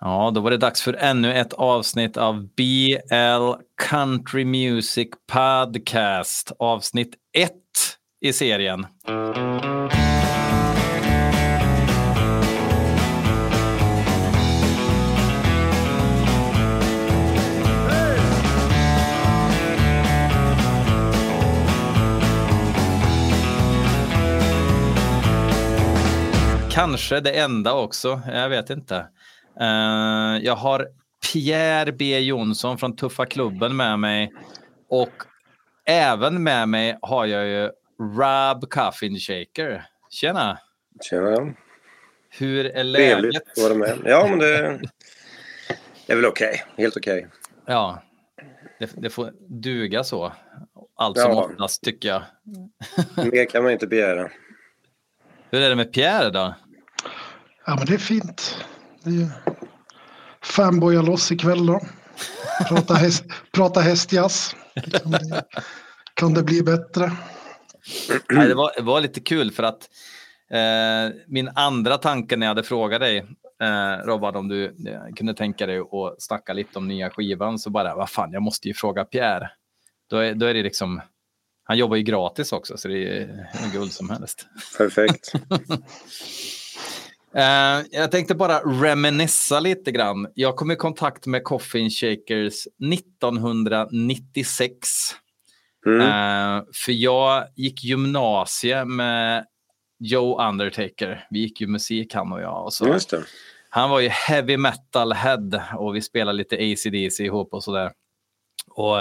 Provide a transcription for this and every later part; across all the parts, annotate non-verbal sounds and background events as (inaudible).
Ja, då var det dags för ännu ett avsnitt av BL Country Music Podcast. Avsnitt 1 i serien. Kanske det enda också, jag vet inte. Uh, jag har Pierre B Jonsson från Tuffa klubben med mig och även med mig har jag ju Rob Coffin Shaker. Tjena! Tjena! Hur är läget? Trevligt att vara med. Ja, men det är väl okej. Okay. Helt okej. Okay. Ja, det, det, får duga så. Allt som ja. oftast tycker jag. (laughs) Mer kan man inte begära. Hur är det med Pierre då? Ja, men det är fint. Det är fanboya loss ikväll då. Prata, häst, prata hästjazz. Kan det, kan det bli bättre? Nej, det, var, det var lite kul för att eh, min andra tanke när jag hade frågat dig eh, Robban om du eh, kunde tänka dig att snacka lite om nya skivan så bara vad fan jag måste ju fråga Pierre. Då är, då är det liksom han jobbar ju gratis också så det är en guld som helst. Perfekt. (laughs) Uh, jag tänkte bara reminissa lite grann. Jag kom i kontakt med Coffin Shakers 1996. Mm. Uh, för jag gick gymnasiet med Joe Undertaker. Vi gick ju musik han och jag. Och så. Han var ju heavy metal head och vi spelade lite ACDC ihop och sådär. Och,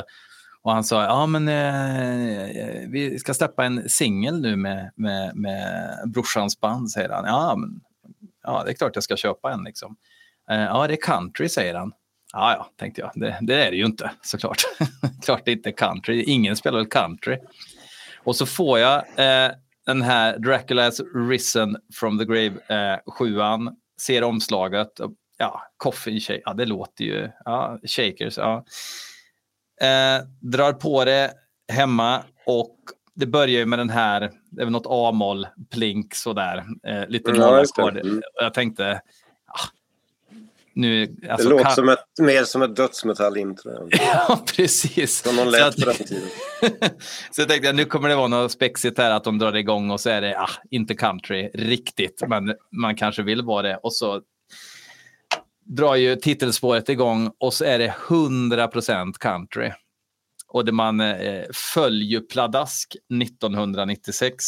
och han sa, ja men eh, vi ska släppa en singel nu med, med, med brorsans band, säger han. Ja, men ja, det är klart jag ska köpa en. Liksom. Eh, ja, det är country, säger han. Ja, ja, tänkte jag. Det, det är det ju inte såklart. (laughs) klart det inte är country. Ingen spelar väl country. Och så får jag eh, den här Dracula's Risen from the Grave eh, sjuan, ser omslaget. Ja, Coffin Shakers, ja det låter ju, ja, Shakers, ja. Eh, drar på det hemma och det börjar ju med den här, det är väl något A-moll, plink sådär, eh, lite ja, mm. Jag tänkte, ah, nu, alltså, det låter kan... som ett, mer som ett dödsmetall-intro. (laughs) ja, precis. Som någon lät på den tiden. (laughs) så jag tänkte, nu kommer det vara något spexigt här att de drar igång och så är det, ah, inte country riktigt, men man kanske vill vara det. Och så drar ju titelspåret igång och så är det 100% country och det man eh, föll ju pladask 1996.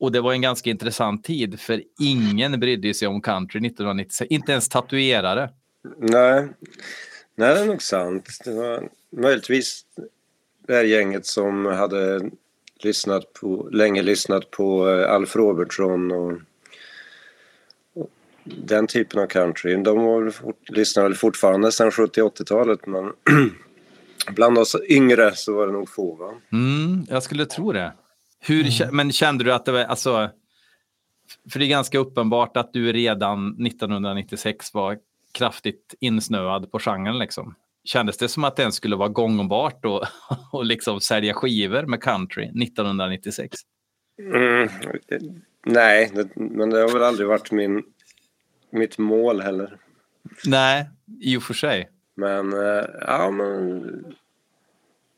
Och det var en ganska intressant tid för ingen brydde sig om country 1996, inte ens tatuerare. Nej, Nej det är nog sant. Det var möjligtvis det här gänget som hade lyssnat på, länge lyssnat på eh, Alf Robertson och, och den typen av country. De var, lyssnar väl fortfarande sedan 70-80-talet men (clears throat) Bland oss yngre så var det nog få va? Mm, jag skulle tro det. Hur, mm. Men kände du att det var, alltså, för det är ganska uppenbart att du redan 1996 var kraftigt insnöad på genren liksom. Kändes det som att det ens skulle vara gångbart och, (laughs) och liksom sälja skivor med country 1996? Mm, nej, det, men det har väl aldrig varit min, mitt mål heller. Nej, i och för sig. Men, eh, ja men...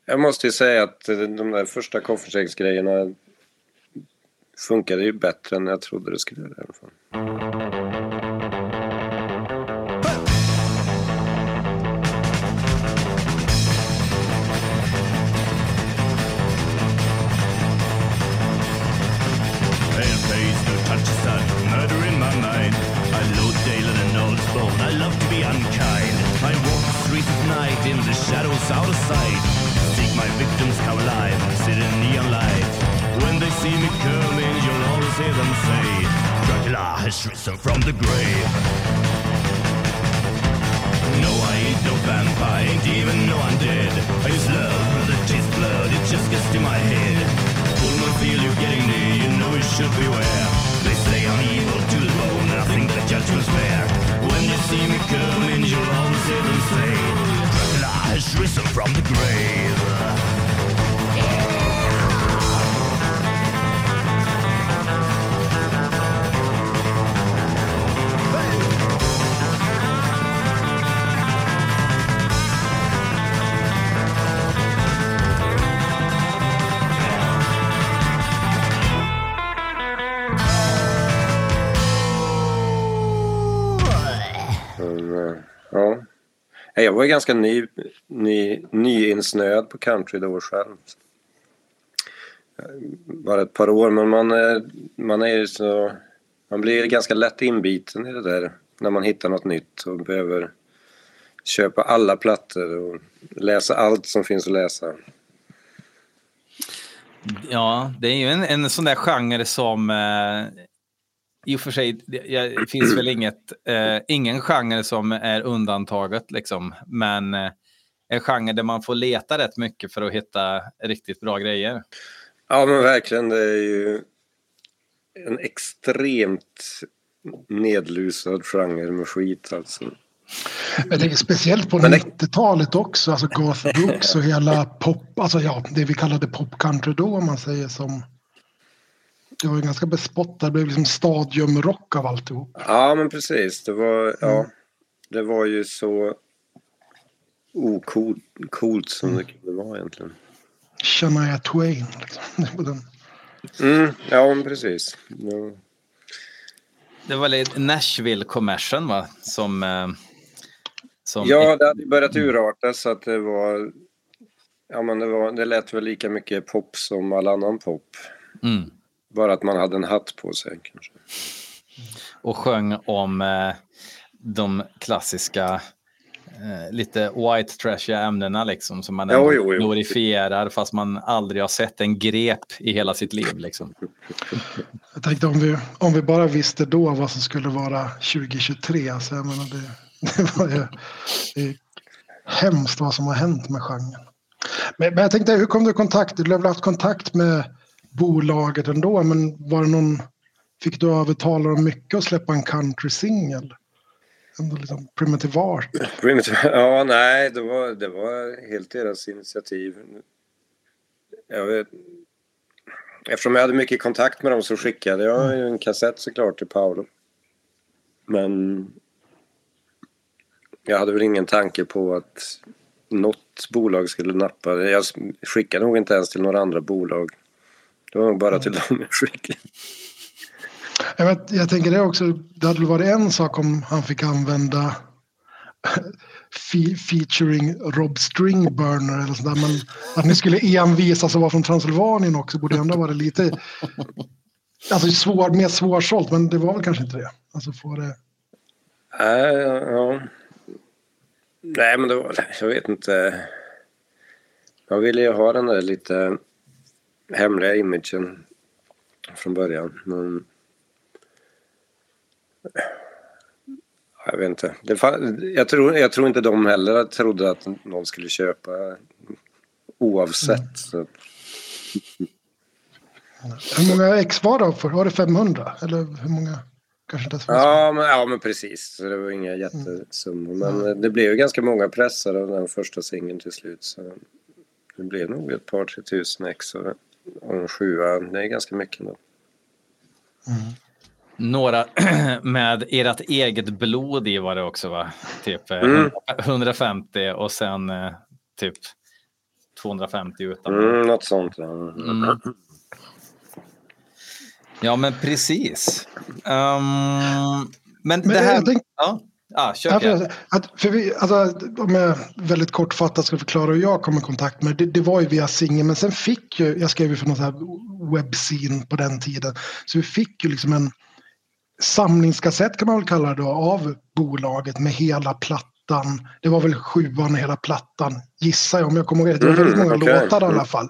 Jag måste ju säga att eh, de där första koffersäcksgrejerna funkade ju bättre än jag trodde det skulle göra i alla fall. In the shadows out of sight. Seek my victims come alive, sit in neon light. When they see me coming, you'll always hear them say, Dracula has risen from the grave. No, I ain't no vampire, ain't even no undead. I use love, the taste blood, it just gets to my head. Pullman feel you getting near, you know you should beware. They say I'm evil to the bone, I think the judgment's fair. When you see me coming, you'll always hear them say, has risen from the grave. Ja. Jag var ganska ny, ny, nyinsnöad på country då själv. Bara ett par år, men man är, man är så... Man blir ganska lätt inbiten i det där när man hittar något nytt och behöver köpa alla plattor och läsa allt som finns att läsa. Ja, det är ju en, en sån där genre som eh, i och för sig, det, finns väl inget, eh, ingen genre som är undantaget liksom, men eh, en genre där man får leta rätt mycket för att hitta riktigt bra grejer. Ja, men verkligen. Det är ju en extremt nedlusad genre med skit alltså. Jag tänker speciellt på 90-talet också, alltså Garth Brooks och hela pop, alltså ja, det vi kallade pop country då om man säger som det var ju ganska bespottat. Det blev liksom stadiumrock av alltihop. Ja, men precis. Det var, ja, mm. det var ju så ocoolt coolt som mm. det kunde vara egentligen. Shania Twain. Liksom. (laughs) mm, ja, men precis. Ja. Det var lite Nashville-kommersen va? Som, eh, som... Ja, det hade börjat urarta så att det var... Ja, men det, var, det lät väl lika mycket pop som all annan pop. Mm. Bara att man hade en hatt på sig kanske. Och sjöng om eh, de klassiska eh, lite white trashiga ämnena liksom som man jo, jo, jo. glorifierar fast man aldrig har sett en grep i hela sitt liv. Liksom. Jag tänkte om vi, om vi bara visste då vad som skulle vara 2023. Alltså, jag menar, det, (laughs) det var ju det är hemskt vad som har hänt med genren. Men, men jag tänkte, hur kom du i kontakt? Du har väl haft kontakt med bolaget ändå, men var det någon, fick du övertala dem mycket att släppa en country-singel? Ändå liksom Primitive Art. Primitive, (laughs) ja, nej, det var, det var helt deras initiativ. Jag vet, eftersom jag hade mycket kontakt med dem så skickade jag en kassett såklart till Paolo. Men jag hade väl ingen tanke på att något bolag skulle nappa. Jag skickade nog inte ens till några andra bolag. Det var nog bara till dem jag skickade. Jag, vet, jag tänker det också, det hade varit en sak om han fick använda fe featuring Rob Stringburner eller sådär. Men att ni skulle envisas att vara från Transylvanien också borde ändå vara lite alltså svår, mer svårsålt. Men det var väl kanske inte det. Alltså få det... Nej, ja. Nej, men det var, jag vet inte. Jag ville ju ha den där lite hemliga imagen från början. Men jag vet inte. Det, jag, tror, jag tror inte de heller trodde att någon skulle köpa oavsett. Mm. Hur många ex var det för? Var det 500? Eller hur många? Kanske inte ja, men, ja, men precis. Det var inga jättesummor. Men mm. det blev ju ganska många pressar av den första singeln till slut. Så det blev nog ett par, tre tusen ex. Och och en sjua, det är ganska mycket ändå. Mm. Några (clears throat) med ert eget blod i var det också va? Typ eh, mm. 150 och sen eh, typ 250 utan. Mm, något sånt. Ja. Mm. ja men precis. Um, men, men, det här... Tänk... Ja. Ah, kör, ja, alltså, att, för vi, alltså, om jag väldigt kortfattat ska förklara hur jag kom i kontakt med det, det var ju via Singer, men sen fick ju, jag skrev ju för någon sån här webbscene på den tiden, så vi fick ju liksom en samlingskassett kan man väl kalla det då, av bolaget med hela platt plattan. Det var väl sjuan hela plattan, gissar jag om jag kommer ihåg rätt. Det var väldigt många mm, okay. låtar i alla fall.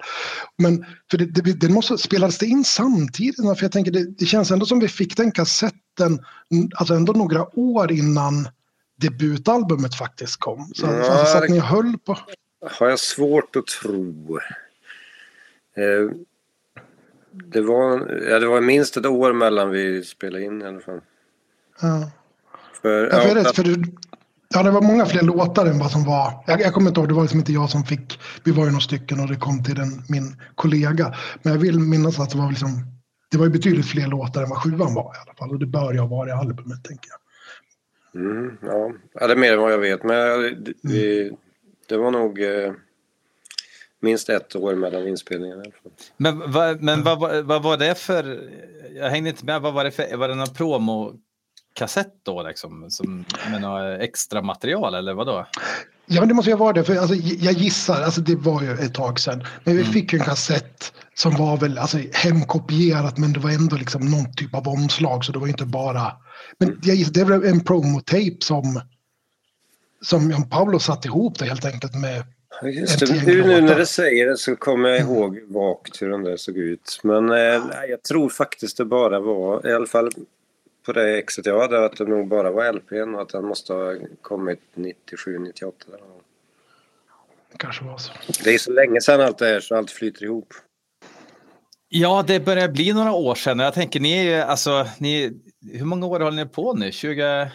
Men för det, det, det måste, spelades det in samtidigt? För jag tänker det, det känns ändå som vi fick den kassetten, alltså ändå några år innan debutalbumet faktiskt kom. Så, ja, alltså, så att ni höll på... har jag svårt att tro. Eh, det, var, ja, det var minst ett år mellan vi spelade in i alla fall. Ja. För, ja, för, rätt, för du, ja, det var många fler låtar än vad som var. Jag, jag kommer inte ihåg, det var liksom inte jag som fick. Vi var ju några stycken och det kom till den, min kollega. Men jag vill minnas att det var liksom. Det var ju betydligt fler låtar än vad sjuan var i alla fall. Och det bör ju ha varit i albumet tänker jag. Mm, ja. ja, det är mer än vad jag vet. Men det, det, det var nog eh, minst ett år mellan inspelningarna. Men, va, men vad, vad var det för... Jag hängde inte med. Vad var det för... Var det någon promo kassett då liksom? Som, med något extra material eller vad då? Ja, men det måste ju vara det. För alltså, jag gissar, alltså, det var ju ett tag sedan. Men vi mm. fick ju en kassett som var väl alltså, hemkopierat men det var ändå liksom någon typ av omslag så det var inte bara... Men jag gissar, det var en promotape som, som Jan Paolo satte ihop det helt enkelt med Just det, nu, nu när du säger det så kommer jag ihåg vagt hur den där såg ut. Men eh, jag tror faktiskt det bara var, i alla fall på det exet jag hade, att det nog bara var LPn och att den måste ha kommit 97, 98. Det kanske var så. Det är så länge sedan allt det här så allt flyter ihop. Ja, det börjar bli några år sedan. Jag tänker, ni är ju, alltså, ni, hur många år håller ni på nu? 20...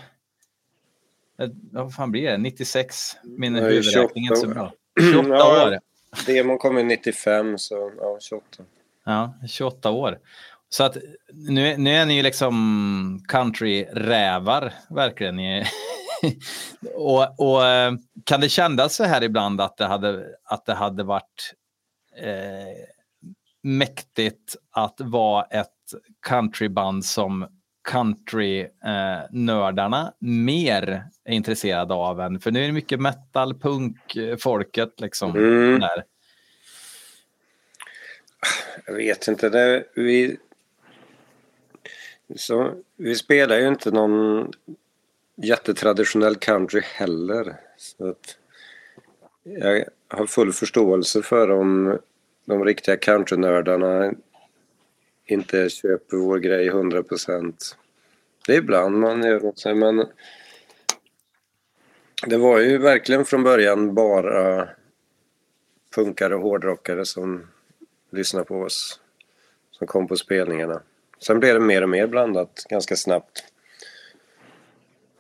Vad fan blir det? 96? Min huvudräkning är inte så bra. 28 ja, år. Demon kom i 95, så ja, 28. Ja, 28 år. Så att nu, nu är ni ju liksom country-rävar, verkligen. (laughs) och, och, kan det kännas så här ibland att det hade, att det hade varit eh, mäktigt att vara ett countryband som countrynördarna mer är intresserade av än, för nu är det mycket metal, punk, folket liksom. Mm. Där. Jag vet inte, det, vi, så, vi spelar ju inte någon jättetraditionell country heller. Så att jag har full förståelse för om de riktiga countrynördarna inte köper vår grej 100 procent. Det är ibland man gör åt sig men det var ju verkligen från början bara punkare och hårdrockare som lyssnade på oss. Som kom på spelningarna. Sen blev det mer och mer blandat ganska snabbt.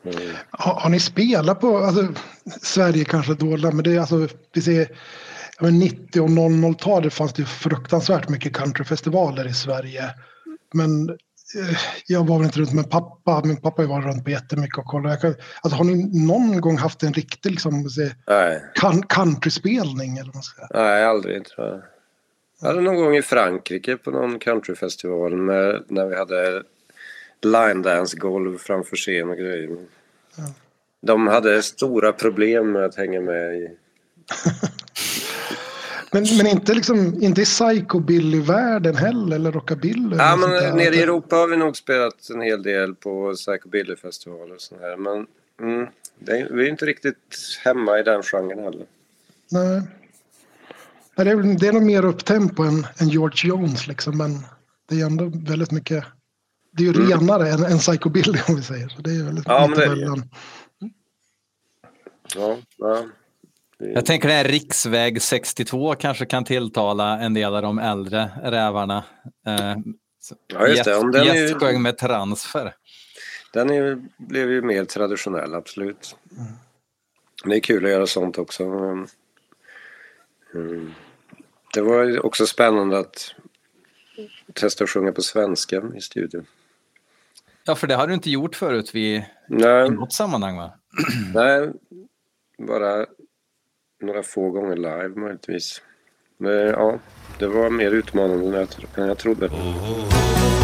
Mm. Har, har, ni spelat på, alltså, Sverige kanske dåligt, men det är alltså, vi ser, ja, 90 och 00-talet fanns det fruktansvärt mycket countryfestivaler i Sverige. Men eh, jag var väl inte runt med pappa, min pappa var runt på jättemycket och kollade. Alltså, har ni någon gång haft en riktig liksom, countryspelning? Eller vad ska säga? Nej, aldrig tror jag. Jag hade någon gång i Frankrike på någon countryfestival med, när vi hade line dance-golv framför scen och grejer. Ja. De hade stora problem med att hänga med i... (laughs) men, men inte, liksom, inte i psychobilly-världen heller, eller rockabilly? Ja, men nere i Europa har vi nog spelat en hel del på psychobilly-festivaler och sånt här. Men mm, det, vi är inte riktigt hemma i den genren heller. Nej. Det är, det är nog mer upptempo än, än George Jones liksom, men det är ändå väldigt mycket. Det är ju mm. renare än, än Psychobilly (laughs) om vi säger så. Det är väldigt ja, men det är det. Ja, ja. Jag tänker att riksväg 62 kanske kan tilltala en del av de äldre rävarna. Eh, ja, just det. Om den Gästsjöng ju... med transfer. Den är, blev ju mer traditionell, absolut. Mm. Det är kul att göra sånt också. Mm. Det var också spännande att testa att sjunga på svenska i studion. Ja, för det har du inte gjort förut vid, Nej. i något sammanhang va? (clears throat) Nej, bara några få gånger live möjligtvis. Men ja, det var mer utmanande än jag trodde. hjärtan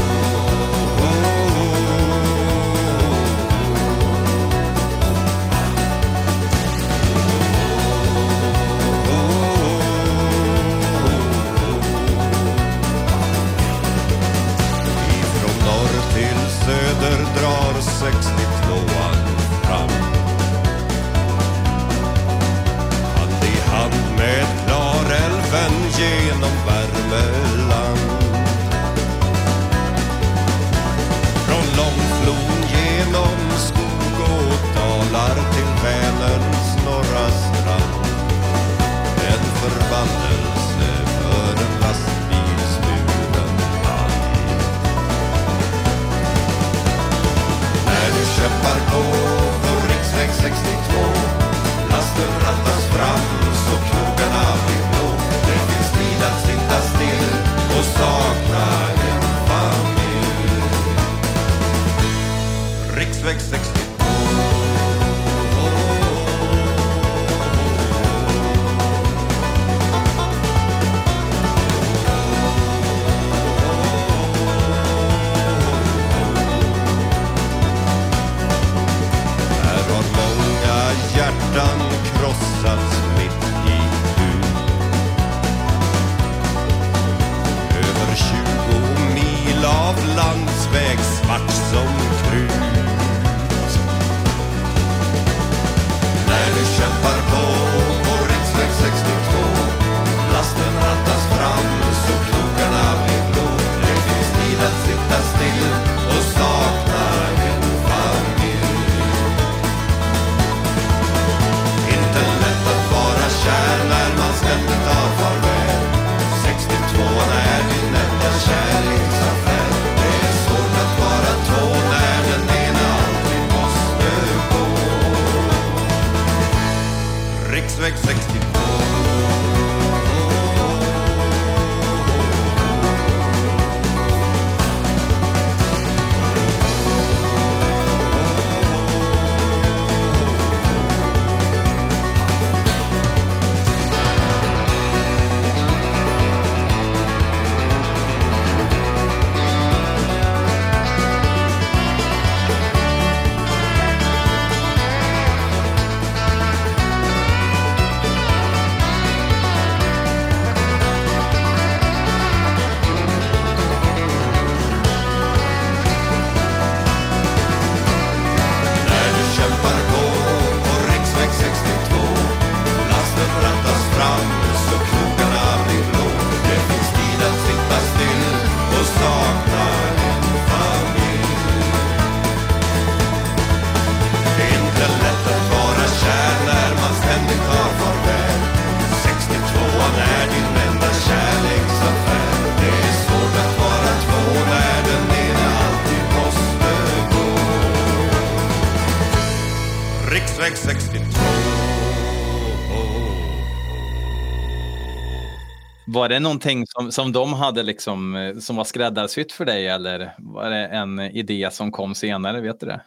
Var det någonting som, som de hade liksom, eh, som var skräddarsytt för dig eller var det en idé som kom senare? Vet du det?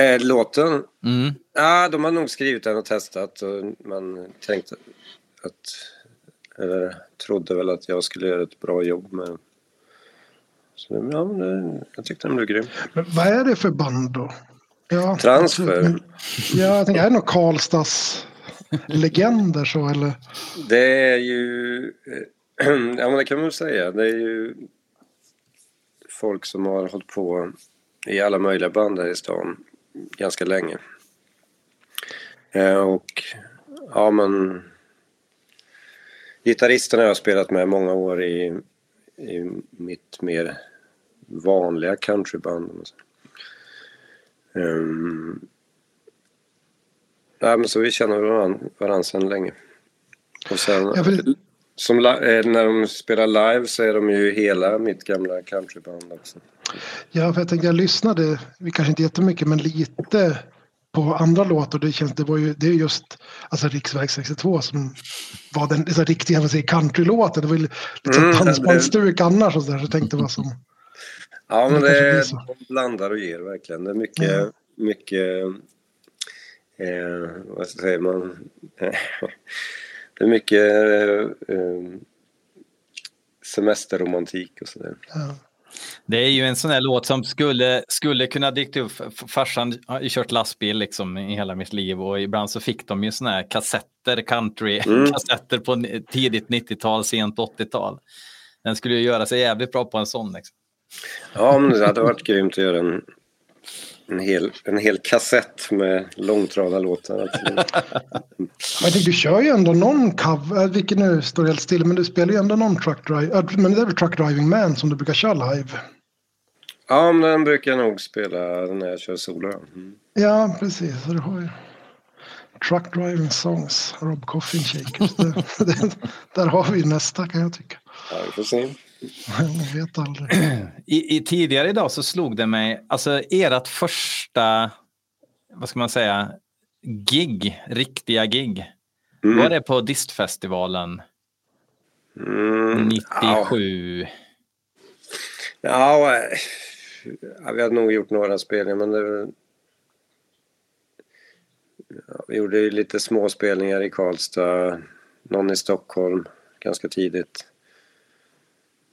Eh, låten? Mm. Ja, de har nog skrivit den och testat och man tänkte att, eller trodde väl att jag skulle göra ett bra jobb med den. Så ja, men det, jag tyckte den blev grym. Men vad är det för band då? Ja, Transfer. absolut. Men- Ja, jag tänker, är det några Karlstads legender så eller? Det är ju, eh, (clears throat) ja men det kan man väl säga, det är ju folk som har hållit på i alla möjliga band här i stan ganska länge. Eh, och ja men gitarristen har jag spelat med många år i, i mitt mer vanliga countryband. Um, nej, men så vi känner varandra, varandra sedan länge. Och sen, vill, som eh, när de spelar live så är de ju hela mitt gamla countryband också. ja, för jag tänkte jag lyssnade, vi kanske inte jättemycket, men lite på andra låtar. Det känns, det var ju, det är just alltså Riksväg 62 som var den så riktiga säger, countrylåten. Det var ju lite Mm, mm, det- dansbandsstuk annars och så där. Så jag tänkte vad som, Ja, men Det det, de blandar och ger verkligen. Det är mycket, Ja. mycket, eh, vad säger man? (laughs) det är mycket eh, eh, semesterromantik och sådär. ja. Det är ju en sån här låt som skulle, skulle kunna dykt upp. Farsan har ju kört lastbil liksom i hela mitt liv och ibland så fick de ju såna här kassetter, country, (laughs) Mm. kassetter på tidigt 90-tal, sent 80-tal. Den skulle ju göra sig jävligt bra på en sån. Liksom. Ja, men det hade varit grymt att göra en, en, hel, en hel kassett med långtradarlåtar. Alltså. (laughs) Men du kör ju ändå någon cover, vilken nu står helt still, men du spelar ju ändå någon truck drive, äh, men det är väl truck driving man som du brukar köra live? Ja, men den brukar jag nog spela när jag kör solo. ja. Mm. Ja, precis. Du har ju truck driving songs, Rob Coffin Shakers. (laughs) Där har vi nästa kan jag tycka. Ja, vi får se. Man vet aldrig. I, I tidigare idag så slog det mig, alltså ert första, vad ska man säga, gig, riktiga gig. Mm. Var det på Distfestivalen Mm. 97? Ja, ja, vi hade nog gjort några spelningar men det, ja, vi gjorde ju lite småspelningar i Karlstad, någon i Stockholm ganska tidigt.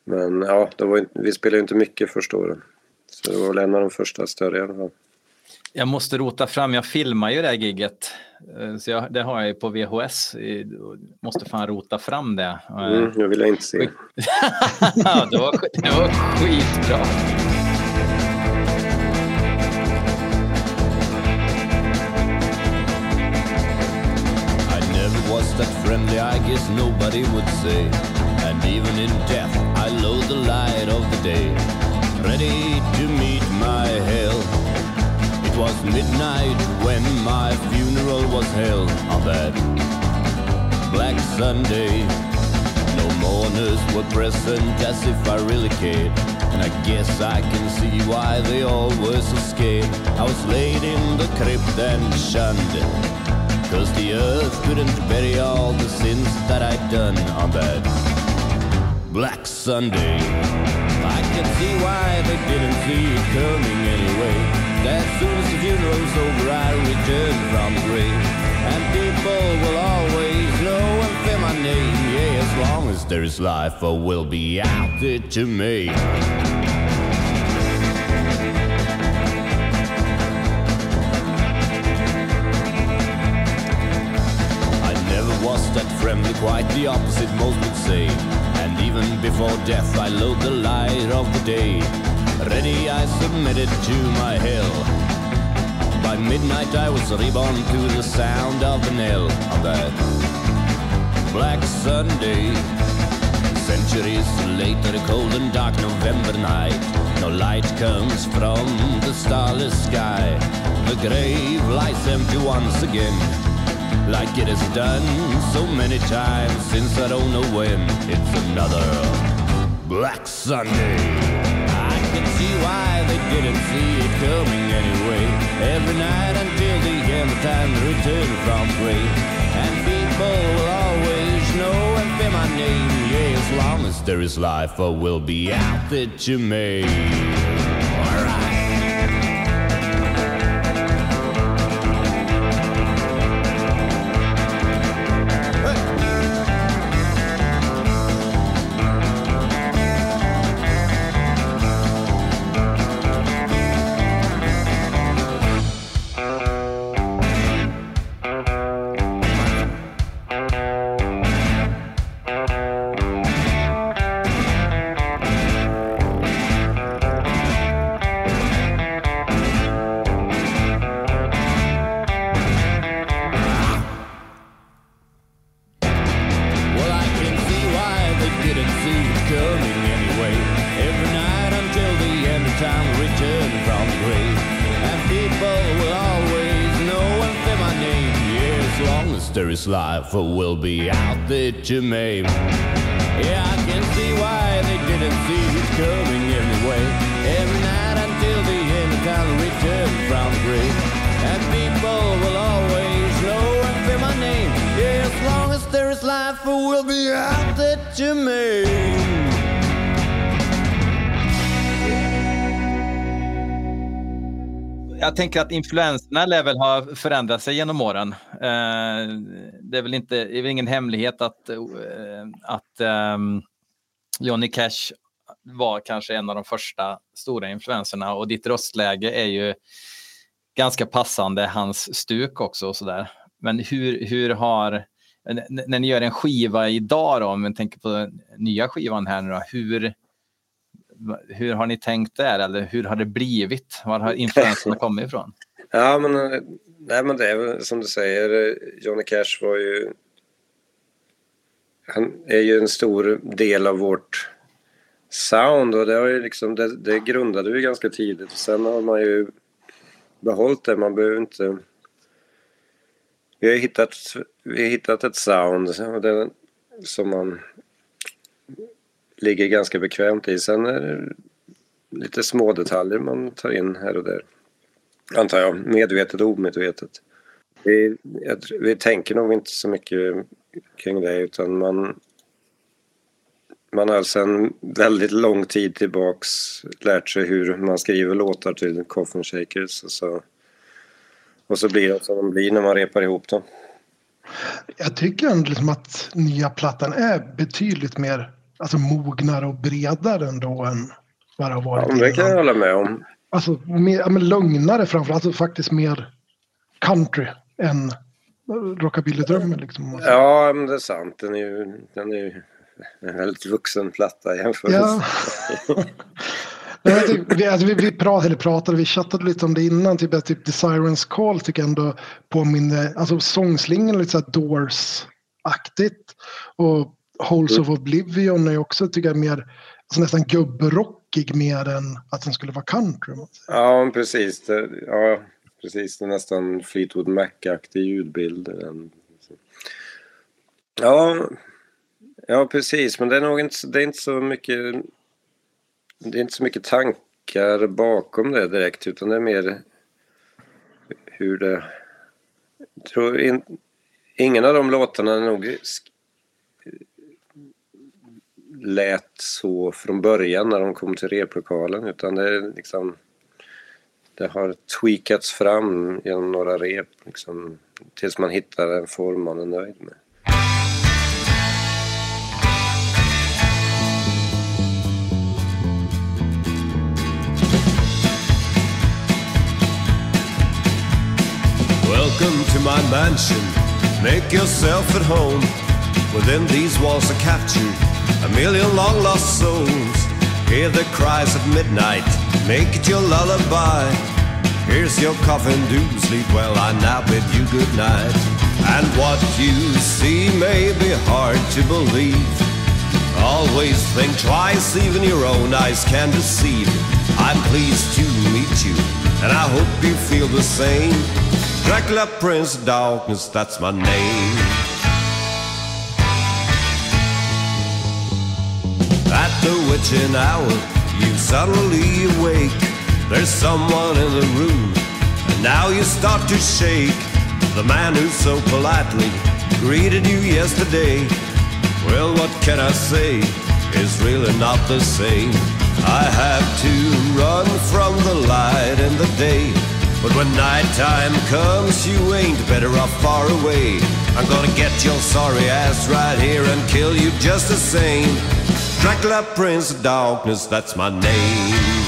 Men ja, det var, inte- vi spelade ju inte mycket första åren. Så det var väl en av de första större i alla fall. Jag måste rota fram, jag filmar ju det här gigget. Eh, så jag, det har jag ju på VHS. Måste fan rota fram det. Mm, det vill jag inte se. (laughs) det, var, det var skitbra. was that friendly, I guess nobody would say. Even in death, I loathe the light of the day. Ready to meet my hell. It was midnight when my funeral was held on that Black Sunday. No mourners were present as if I really cared. And I guess I can see why they all were so scared. I was laid in the crypt and shunned. Cause the earth couldn't bury all the sins that I'd done on that Black Sunday. I can see why they didn't see it coming anyway. As soon as the funeral's over, I return from the grave. And people will always know and fear my name. Yeah, as long as there is life, I will be out there to me. I never was that friendly, quite the opposite most would say. Even before death, I load the light of the day. Ready, I submitted to my hell. By midnight, I was reborn to the sound of the knell on that Black Sunday. Centuries later, a cold and dark November night. No light comes from the starless sky. The grave lies empty once again like it has done so many times since I don't know when. It's another Black Sunday. I can see why they didn't see it coming anyway. Every night until the end of time to return from grave. And people will always know and fear my name. Yeah, as long as there is life, I will be out there to me. Life will be out there to me. Tänker att influenserna lär väl ha förändrat sig genom åren. Eh, det är väl inte, det är väl ingen hemlighet att, eh, att um, Johnny Cash var kanske en av de första stora influenserna och ditt röstläge är ju ganska passande hans stuk också och sådär. Men hur, hur har, när ni gör en skiva idag då, om vi tänker på nya skivan här nu då, hur, hur har ni tänkt där eller hur har det blivit? Var har influenserna (laughs) kommit ifrån? Ja, men, nej, men det är som du säger, Johnny Cash var ju... Han är ju en stor del av vårt sound och det, har ju liksom, det, det grundade vi ganska tidigt. Sen har man ju behållit det, man behöver inte... Vi har hittat, vi har hittat ett sound det, som man ligger ganska bekvämt i. Sen är det lite små detaljer man tar in här och där. Antar jag, medvetet och omedvetet. Vi, vi tänker nog inte så mycket kring det utan man man har sedan väldigt lång tid tillbaks lärt sig hur man skriver låtar till Coffin Shakers och så, och så blir det som de blir när man repar ihop dem. Jag tycker ändå liksom att nya plattan är betydligt mer alltså mognare och bredare ändå än vad det har varit ja, Det kan jag hålla med om. Alltså mer, ja, men lugnare framförallt, alltså faktiskt mer country än Rockabilly-drömmen. Liksom. Ja, men det är sant. Den är ju, den är ju en väldigt vuxen platta jämfört Ja. (laughs) Typ, vi, alltså, vi, vi pratade, pratade, vi chattade lite om det innan. Typ, att typ The Sirens Call tycker jag ändå påminner, alltså sångslingan lite såhär Doors-aktigt. Och Holes of Oblivion är också tycker jag mer, alltså nästan gubbrockig mer än att den skulle vara country. Ja, precis. Det, ja, precis. Det är nästan Fleetwood Mac-aktig ljudbild. Den- Ja, ja, precis. Men det är nog inte, det är inte så mycket... Det är inte så mycket tankar bakom det direkt, utan det är mer hur det... Tror in, ingen av de låtarna är nog lät så från början när de kom till replokalen, utan det är liksom det har tweakats fram genom några rep liksom, tills man hittar en form man är nöjd med. Welcome to my mansion. Make yourself at home. Within these walls are captured a million long lost souls. Hear the cries of midnight. Make it your lullaby. Here's your coffin, do sleep well. I now bid you good night. And what you see may be hard to believe. Always think twice, even your own eyes can deceive. I'm pleased to meet you, and I hope you feel the same. Dracula, Prince of Darkness, that's my name. The witching hour, you suddenly awake. There's someone in the room, and now you start to shake. The man who so politely greeted you yesterday. Well, what can I say? It's really not the same. I have to run from the light in the day. But when nighttime comes, you ain't better off far away. I'm gonna get your sorry ass right here and kill you just the same. Dracula, Prince of Darkness, that's my name.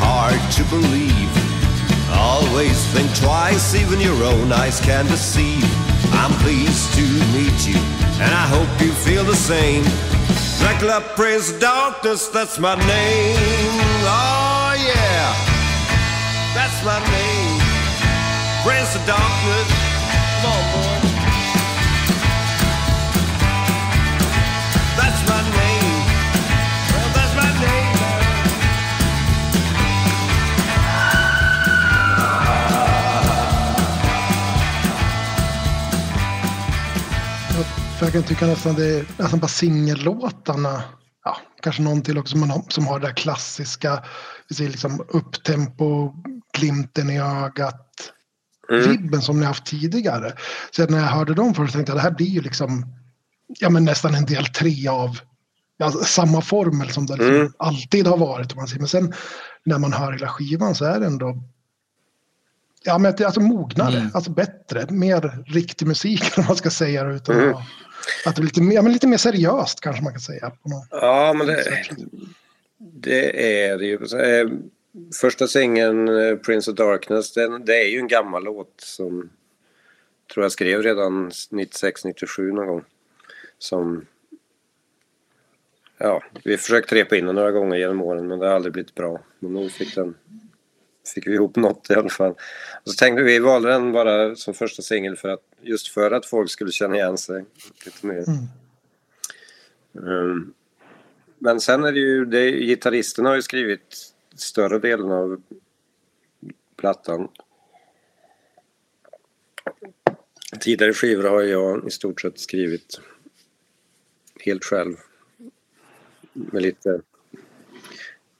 Alright. Always think twice, even your own eyes can deceive. I'm pleased to meet you, and I hope you feel the same. Dracula, of Darkness, that's my name. Oh, yeah, that's my name. Prince of Darkness, come on, boy. Jag kan tycka nästan det är nästan bara singellåtarna. Ja, kanske någon till också som, har- som har det där klassiska, vi säger liksom upptempo, glimten i ögat, vibben som ni haft tidigare. Så att när jag hörde dem först tänkte jag det här blir ju liksom ja, men nästan en del tre av ja, samma formel som det liksom Mm. alltid har varit. Man säger. Men sen när man hör hela skivan så är det ändå Ja, men att alltså mognare, Mm. alltså bättre, mer riktig musik (laughs) om man ska säga det. Utan Mm. Att- det blir lite, ja, men lite mer seriöst kanske man kan säga. Ja, men det, det är det ju. Eh, Första singeln, eh, Prince of Darkness, den, det är ju en gammal låt som tror jag skrev redan 96-97 någon gång. Som... Ja, vi försökte repa in den några gånger genom åren men det har aldrig blivit bra. Men nu fick den... Fick vi ihop något i alla fall. Och så tänkte vi, vi valde den bara som första singel för att just för att folk skulle känna igen sig lite mer. Um, men sen är det ju, det, gitarristen har ju skrivit större delen av plattan. Tidigare skivor har jag i stort sett skrivit helt själv. Med lite,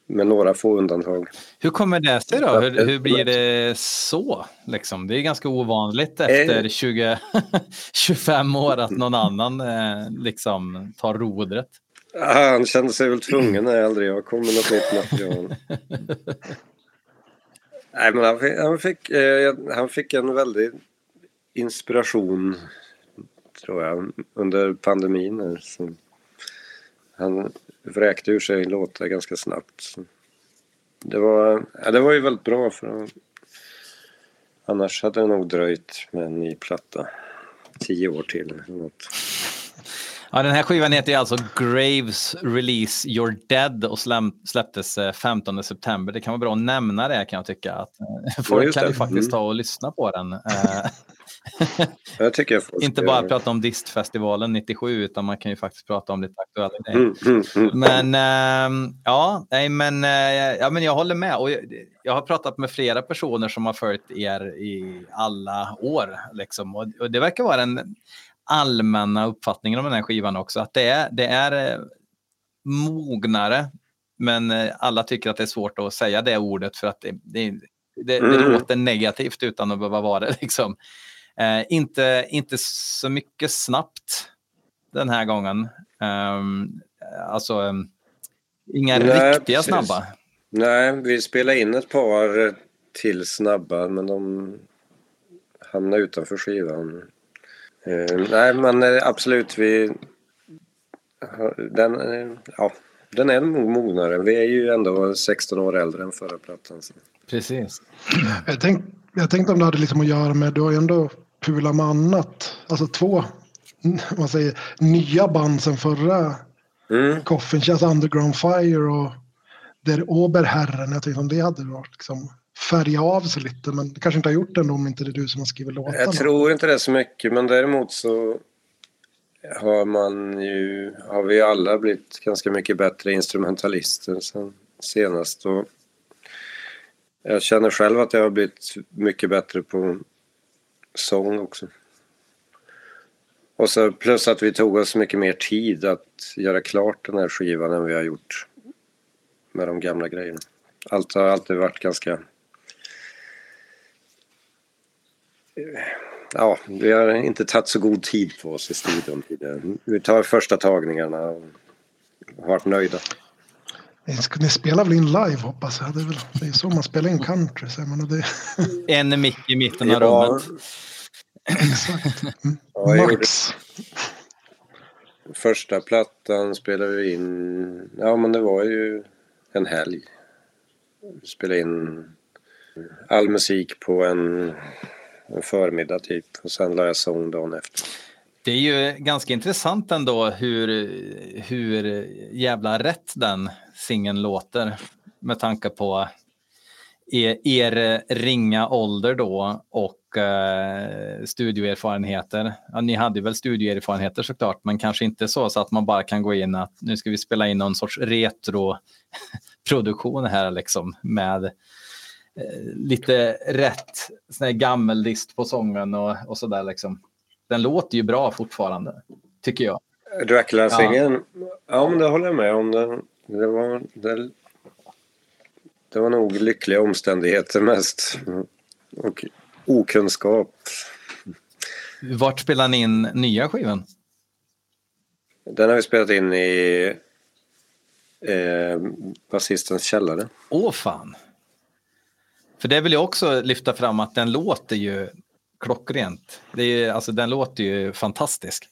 med några få undantag. Hur kommer det sig då? Hur, hur blir det så? Liksom? Det är ganska ovanligt efter 20, 25 (laughs) år att någon annan eh, liksom tar rodret. Han kände sig väl tvungen när aldrig jag kom med något nytt material. Nej, men han fick, han fick, eh, han fick en väldig inspiration, tror jag, under pandemin. Så han vräkte ur sig låtar ganska snabbt. Så det, var, ja, det var ju väldigt bra för annars hade det nog dröjt med en ny platta. Tio år till. eller Något. Ja, den här skivan heter alltså Graves Release You're Dead och släpptes 15 september. Det kan vara bra att nämna det kan jag tycka. Att eh, folk kan ju faktiskt mm. ta och lyssna på den. Eh, jag tycker jag (laughs) Inte bara prata om Distfestivalen 97 utan man kan ju faktiskt prata om lite aktuella grejer. Mm, mm, mm. Men äh, ja, nej, men, ja, men jag håller med. Och jag, jag, har pratat med flera personer som har följt er i alla år. Liksom. Och, och det verkar vara en allmänna uppfattningen om den här skivan också. Att det är, det är eh, mognare, men eh, alla tycker att det är svårt att säga det ordet för att det, det, det, mm. det låter negativt utan att behöva vara det. (laughs) Liksom. Eh, inte, inte så mycket snabbt den här gången. Um, alltså, um, inga Nej, riktiga precis. snabba. Nej, vi spelade in ett par till snabba, men de hamnade utanför skivan. Uh, nej, men eh, absolut. Vi, den, eh, ja, den är nog mognare. Vi är ju ändå 16 år äldre än förra plattan. Så. Precis. Jag, tänk, jag tänkte om det hade liksom att göra med, du har ju ändå pulat med annat. Alltså två (laughs) man säger, nya band sen förra mm. Coffin Chess Underground Fire och Der Oberherren. Jag tänkte om det hade varit liksom färga av sig lite. Men det kanske inte har gjort det ändå om inte det är du som har skrivit låtarna. Jag tror inte det så mycket men däremot så har man ju, har vi alla blivit ganska mycket bättre instrumentalister sen senast. Och jag känner själv att jag har blivit mycket bättre på sång också. Och så plus att vi tog oss mycket mer tid att göra klart den här skivan än vi har gjort med de gamla grejerna. Allt har alltid varit ganska ja, vi har inte tagit så god tid på oss i studion. Vi tar första tagningarna och har varit nöjda. Ni spelar väl in live hoppas jag? Det är, väl, det är så man spelar in country. Så man, det... En mick i mitten av ja. rummet. Exakt. Ja, Max. Första plattan spelade vi in, ja men det var ju en helg. Vi spelade in all musik på en en förmiddag typ och sen la jag sång dagen efter. Det är ju ganska intressant ändå hur, hur jävla rätt den singeln låter med tanke på er, er ringa ålder då och eh, studioerfarenheter. Ja, ni hade väl studioerfarenheter såklart, men kanske inte så, så att man bara kan gå in att nu ska vi spela in någon sorts retro-produktion här liksom med Eh, lite rätt sån här gammellist på sången och, och sådär liksom. Den låter ju bra fortfarande, tycker jag. Dracula-singeln, ja. ja. men det håller jag med om. Det, det, var, det, det var nog lyckliga omständigheter mest. Och okunskap. Vart spelar ni in nya skivan? Den har vi spelat in i eh, basistens källare. Åh fan! För det vill jag också lyfta fram att den låter ju klockrent. Det är, alltså, den låter ju fantastisk.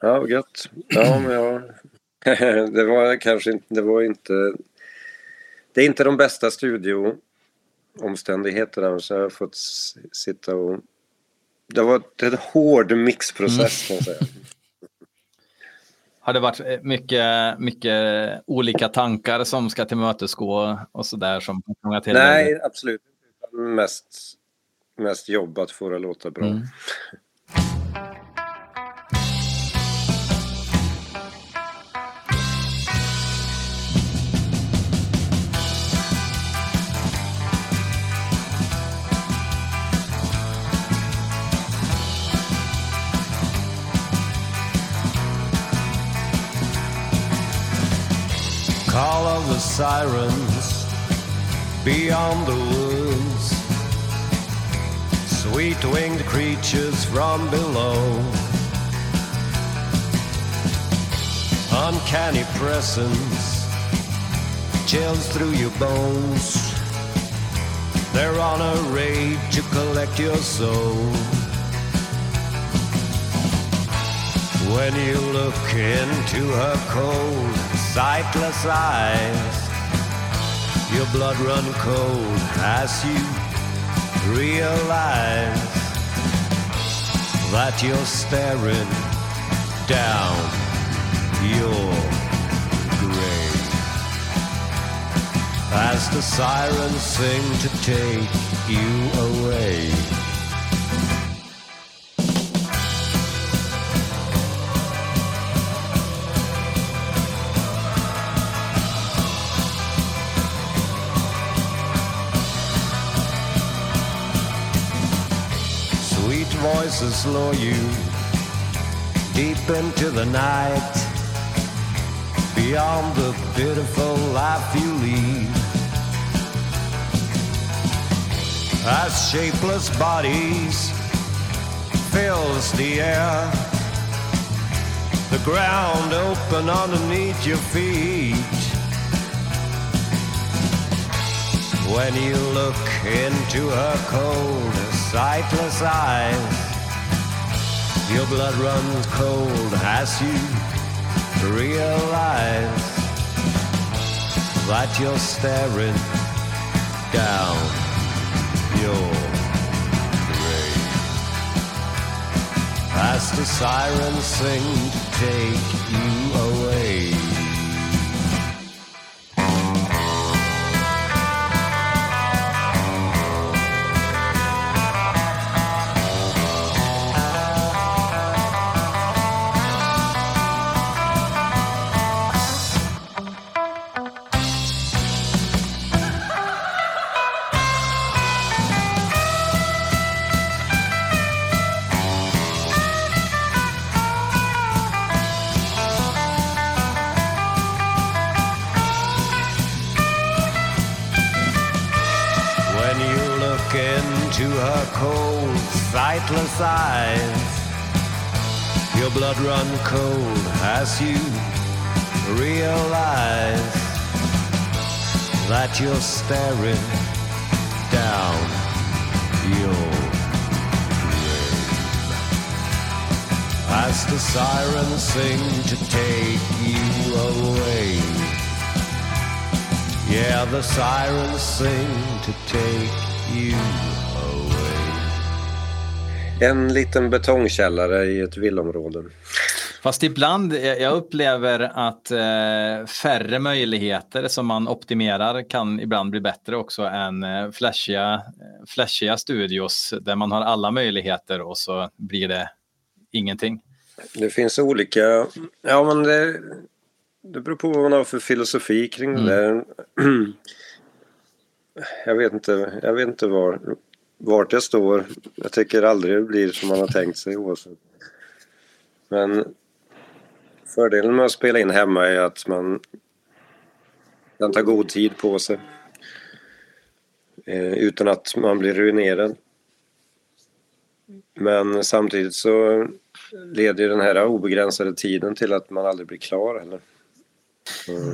Ja, gött. Ja, men ja. (laughs) det var kanske inte, det var inte... Det är inte de bästa studioomständigheterna så jag har fått sitta och... Det var en hård mixprocess mm. kan jag säga har det varit eh, mycket, mycket olika tankar som ska tillmötesgå och så där som till Nej, absolut Mest, mest jobb att få det att låta bra. Mm. Sirens beyond the woods. Sweet winged creatures from below. uncanny presence chills through your bones. They're on a raid to collect your soul. When you look into her cold, sightless eyes, your blood run cold as you realize that you're staring down your grave as the sirens sing to take you away. Voices lure you deep into the night, beyond the pitiful life you lead. As shapeless bodies fills the air, the ground open underneath your feet. When you look into her cold, sightless eyes, your blood runs cold as you realize that you're staring down your grave as the sirens sing to take you away. Cold as you realize that you're staring down your grave as the sirens sing to take you away. Yeah, the sirens sing to take you away. En liten betongkällare i ett villområde. Fast ibland, jag jag upplever att eh, färre möjligheter som man optimerar kan ibland bli bättre också än eh, flashiga, eh, flashiga studios där man har alla möjligheter och så blir det ingenting. Det finns olika... Ja, men det, det beror på vad man har för filosofi kring det där. (clears throat) Jag vet inte, jag vet inte var, vart jag står. Jag tycker aldrig det blir som man har tänkt sig oavsett. Men fördelen med att spela in hemma är att man kan ta god tid på sig. Eh, utan att man blir ruinerad. Men samtidigt så leder den här obegränsade tiden till att man aldrig blir klar heller.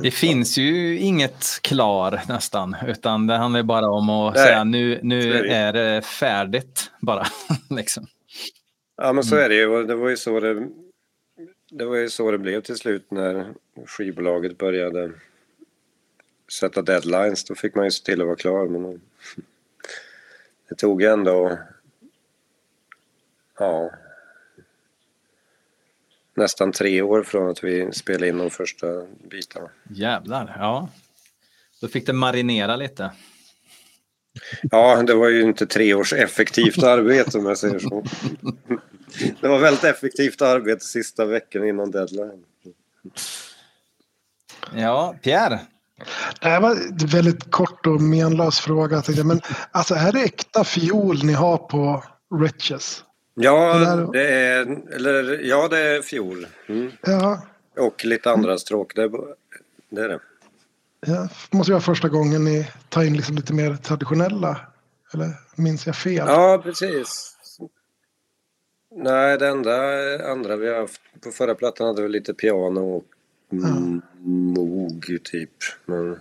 Det finns ju inget klar nästan, utan det handlar bara om att Nej, säga nu, nu är det färdigt bara. (laughs) liksom. Ja men så är det ju det var ju så det, det var ju så det blev till slut när skivbolaget började sätta deadlines. Då fick man ju se till att vara klar men det tog ändå ja nästan tre år från att vi spelade in de första bitarna. Jävlar, ja. Då fick det marinera lite. Ja, det var ju inte tre års effektivt arbete om jag säger så. (laughs) Det var väldigt effektivt arbete sista veckan innan deadline. Ja, Pierre. Det här var en väldigt kort och menlös fråga. jag. Men alltså, är det äkta fiol ni har på Riches? Ja, Det är, eller, ja, det är fiol. Mm. Ja, Och lite andra stråk. Det är, det är det. ja. måste vara första gången ni tar in liksom lite mer traditionella. Eller minns jag fel? Ja, precis. Nej, det enda andra vi har haft på förra plattan hade vi lite piano och mm, Moog typ. Men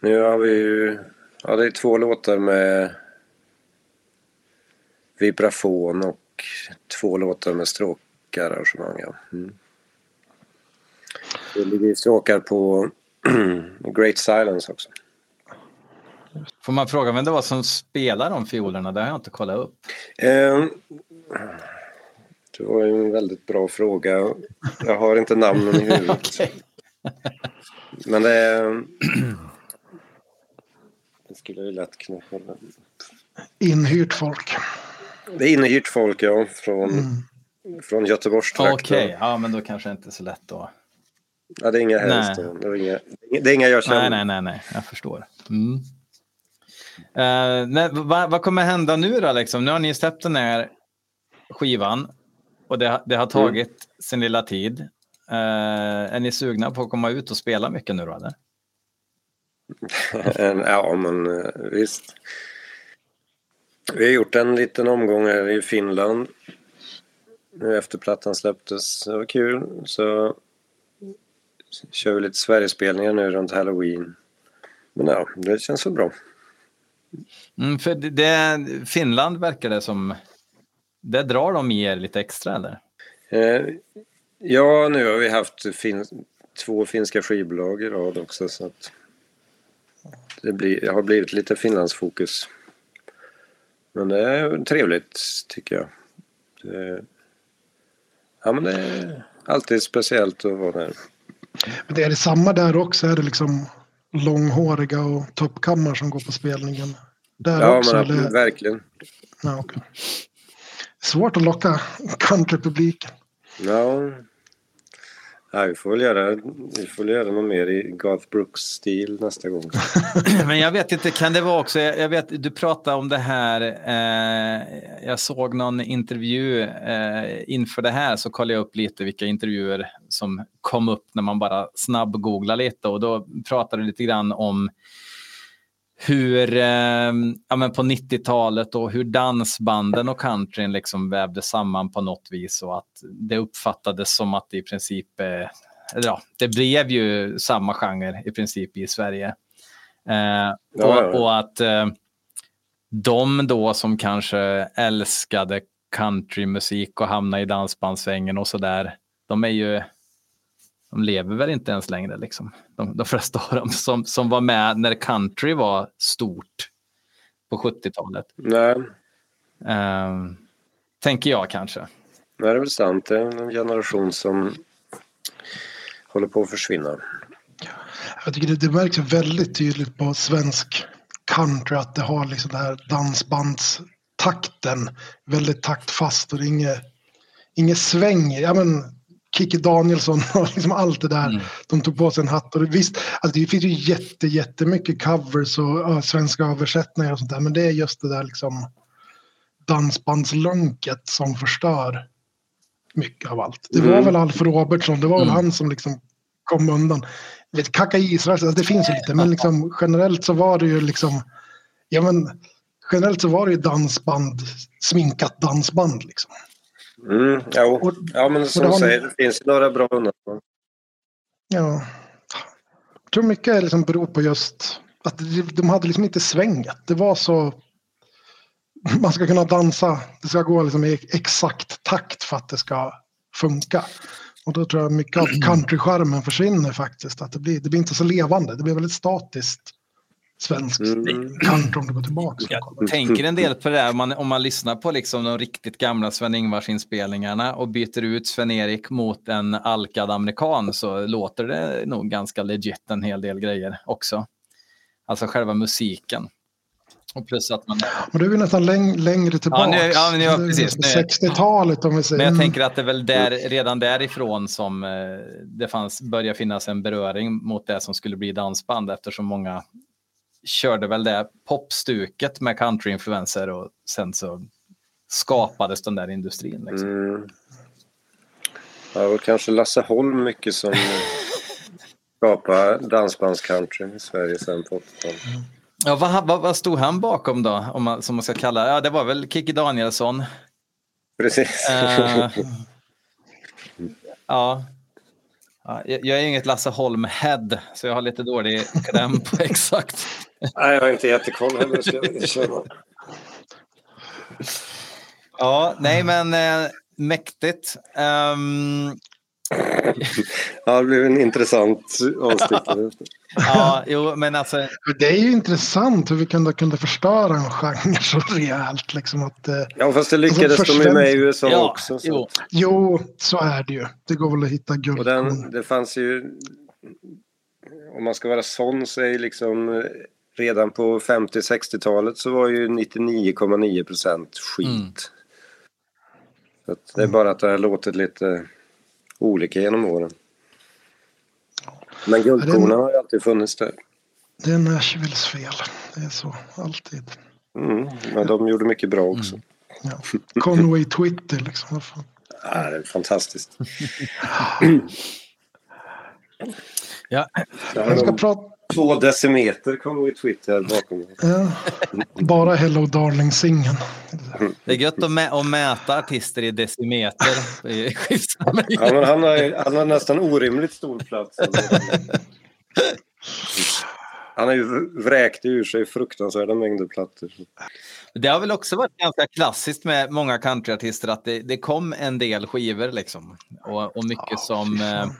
nu har vi ju, ja det är två låtar med vibrafon och två låtar med stråkarrangemang. Ja. Mm. Det ligger stråkar på (clears throat) Great Silence också. Får man fråga vem det var som spelade de fiolerna? Det har jag inte kollat upp. Eh, det var ju en väldigt bra fråga. Jag har inte namnen i (laughs) huvudet. okay. Men det är... Det skulle jag lätt kunna kolla Inhyrt folk. Det är inhyrt folk, ja. Från, mm. från Göteborgstrakten. Okej, okay. ja men då kanske det inte så lätt då. Ja, det är inga Hellstone. Det, är inga, det är inga jag känner. Nej, nej, nej, nej. jag förstår. Mm. Uh, nej, vad, vad, kommer hända nu då? Liksom? Nu har ni släppt den här skivan och det, det har mm. tagit mm. sin lilla tid. Uh, är ni sugna på att komma ut och spela mycket nu då? Eller? (laughs) ja, men visst. Vi har gjort en liten omgång här i Finland nu efter plattan släpptes. Det var kul. Så kör vi lite Sverigespelningar nu runt Halloween. Men ja, det känns väl bra. Mm, för det, Finland verkar det som... Det drar de i er lite extra eller? Eh, ja, nu har vi haft fin, två finska skivbolag i rad också så att det, blir, det har blivit lite Finlandsfokus. Men det är trevligt tycker jag. Det, ja, men det är alltid speciellt att vara där. Men det är det samma där också? Är det liksom långhåriga och toppkammar som går på spelningen? Där ja, också, men eller? verkligen. Ja, okay. Svårt att locka countrypubliken. Ja, Ja, vi får väl göra, vi får göra något mer i Garth Brooks-stil nästa gång. (laughs) Men jag vet inte, kan det vara också, jag vet, du pratade om det här, eh, jag såg någon intervju eh, inför det här så kollade jag upp lite vilka intervjuer som kom upp när man bara snabbgooglar lite och då pratade du lite grann om hur, eh, ja, men på 90-talet och hur dansbanden och countryn liksom vävde samman på något vis och att det uppfattades som att det i princip, eh, ja, det blev ju samma genre i princip i Sverige. Eh, och, och, att eh, de då som kanske älskade countrymusik och hamnade i dansbandssvängen och sådär, de är ju de lever väl inte ens längre, liksom. de, de flesta av dem som, som var med när country var stort på 70-talet. Nej. Uh, tänker jag kanske. Nej, det är väl sant. Det är en generation som håller på att försvinna. Jag tycker det, det märks väldigt tydligt på svensk country att det har liksom den här dansbandstakten väldigt taktfast och det är inget, inget sväng. Ja, men, Kikki Danielsson (laughs) och liksom allt det där. Mm. De tog på sig en hatt. Och visst, alltså det finns ju jätte, jättemycket covers och uh, svenska översättningar och sånt där. Men det är just det där liksom dansbandslunket som förstör mycket av allt. Det var mm. väl Alf Robertsson, det var väl mm. han som liksom kom undan. Vet, Kaka Israel, alltså det finns ju lite, men liksom, generellt så var det ju liksom, ja men generellt så var det ju dansband, sminkat dansband liksom. Mm, jo. ja, men som du säger, det finns några bra undantag. Ja. Jag tror mycket liksom beror på just att de hade liksom inte svänget. Det var så... Man ska kunna dansa, det ska gå liksom i exakt takt för att det ska funka. Och då tror jag mycket av country försvinner faktiskt. Att det, blir, det blir inte så levande, det blir väldigt statiskt svensk mm. country om du går tillbaka. Jag tänker en del på det där om man, om man lyssnar på liksom de riktigt gamla Sven-Ingvars inspelningarna och byter ut Sven-Erik mot en alkad amerikan så låter det nog ganska legit en hel del grejer också. Alltså själva musiken. Och plus att man... Men du är nästan läng längre tillbaka. Ja, nu, ja, precis. 60-talet om vi säger. Men jag tänker att det är väl där, redan därifrån som eh, det fanns, börjar finnas en beröring mot det som skulle bli dansband eftersom många körde väl det popstuket med countryinfluenser och sen så skapades den där industrin. Liksom. Mm. Ja, och kanske Lasse Holm mycket som (laughs) skapade dansbandscountry i Sverige sen på 80-talet. Ja, vad, vad, vad, stod han bakom då, om man, som man ska kalla Ja, det var väl Kikki Danielsson. Precis. Uh, (laughs) ja. Ja, jag jag är inget Lasse Holm-head, så jag har lite dålig kläm på (laughs) exakt. Nej, jag har inte jättekoll heller. Ska jag erkänna. Ja, nej men eh, mäktigt. Ehm, Ja, det blev en intressant avstickare. (laughs) ja, jo, men alltså, Det är ju intressant hur vi kunde, kunde förstöra en genre så rejält. Liksom att, eh, Ja, fast det lyckades Alltså, de ju med i USA ja, också. Så. jo. jo, så är det ju. Det går väl att hitta Och guld. den, det fanns ju... Om man ska vara sån så är liksom... Redan på 50-60-talet så var ju 99,9 procent skit. Mm. Så att det är bara att det har låtit lite olika genom åren. Men guldkornen har ju alltid funnits där. Det är Nashvilles fel. Det är så, alltid. Mm. Men de gjorde mycket bra också. Ja. Conway Twitter liksom. Ja, det är fantastiskt. ja, Jag ska prata... Två decimeter kom i Twitter bakom mig. Ja, bara Hello Darling-singeln. det är gött att, mä- att mäta artister i decimeter. Ja, men han, har, han har nästan orimligt stor plats. Han har ju vräkt ur sig fruktansvärda mängder plattor. Det har väl också varit ganska klassiskt med många countryartister att det, det kom en del skivor liksom. Och, och mycket Ja, som eh, fan.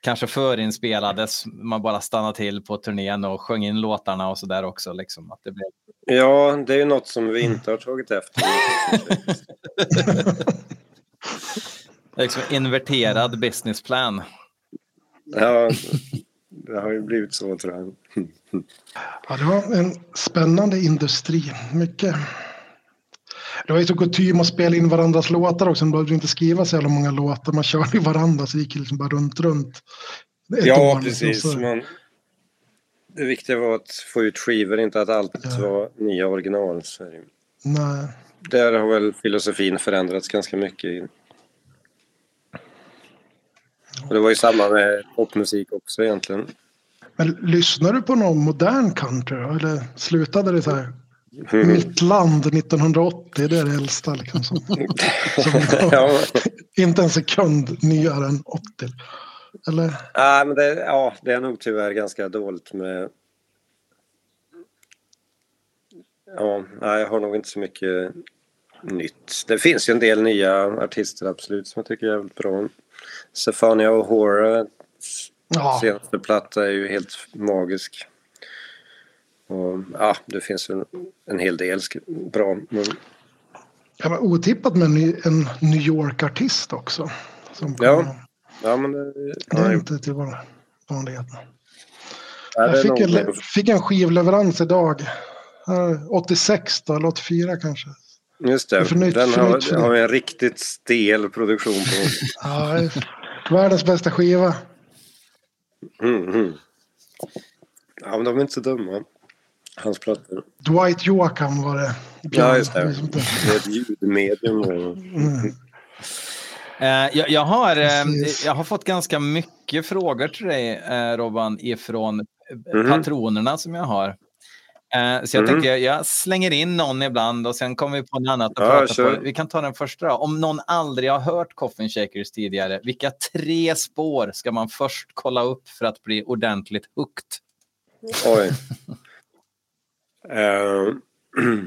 Kanske förinspelades. Man bara stannade till på turnén och sjöng in låtarna och sådär också. Liksom, att det blev... Ja, det är ju något som vi inte har tagit efter. (laughs) Liksom inverterad businessplan. Ja, det har ju blivit så tror jag. Ja, det var en spännande industri. Mycket. Det var ju så kutym att spela in varandras låtar också. Man behövde inte skriva så jävla många låtar. Man körde ju varandra så det gick liksom bara runt, runt. Ett Ja, precis. så- Men det viktiga var att få ut skivor, inte att allt Ja. var nya original. Så. Nej. Där har väl filosofin förändrats ganska mycket. Och det var ju samma med popmusik också egentligen. Men lyssnar du på någon modern country? Eller slutade det så här? Mm. Mitt land 1980, det är det äldsta liksom. Som, (laughs) som inte en sekund nyare än 80. Eller? nej, men det, ja, det är nog tyvärr ganska dåligt med... Ja, jag har nog inte så mycket nytt. Det finns ju en del nya artister absolut som jag tycker är jävligt bra. Stefania O'Hara Ja, senaste platta är ju helt magisk. Och, ja, det finns en, en hel del bra. Men, ja men otippat med en, ny- en New York-artist också. Som kom- Ja, ja, men det, Det är inte till vår vanlighet. Ja, det Jag fick en, fick en skivleverans idag. Eh, 86 då, eller 84 kanske. Just det, för nytt, den har, nytt, för har vi en riktigt stel produktion på. Ja, världens bästa skiva. Mm, mm. Ja, men de är inte så dumma. Hans plattor. Dwight Joachim var det. Ja, just det. Det. Är ett ljudmedium. Mm. Eh, jag, jag, har, eh, jag har fått ganska mycket frågor till dig, eh, Robban, ifrån Mhm. patronerna som jag har. Så jag Mhm. tänkte jag, slänger in någon ibland och sen kommer vi på något annat att Ja, prata kör. på. Vi kan ta den första då. Om någon aldrig har hört Coffin Shakers tidigare, vilka tre spår ska man först kolla upp för att bli ordentligt hooked? Oj. (laughs) Eh, (clears throat)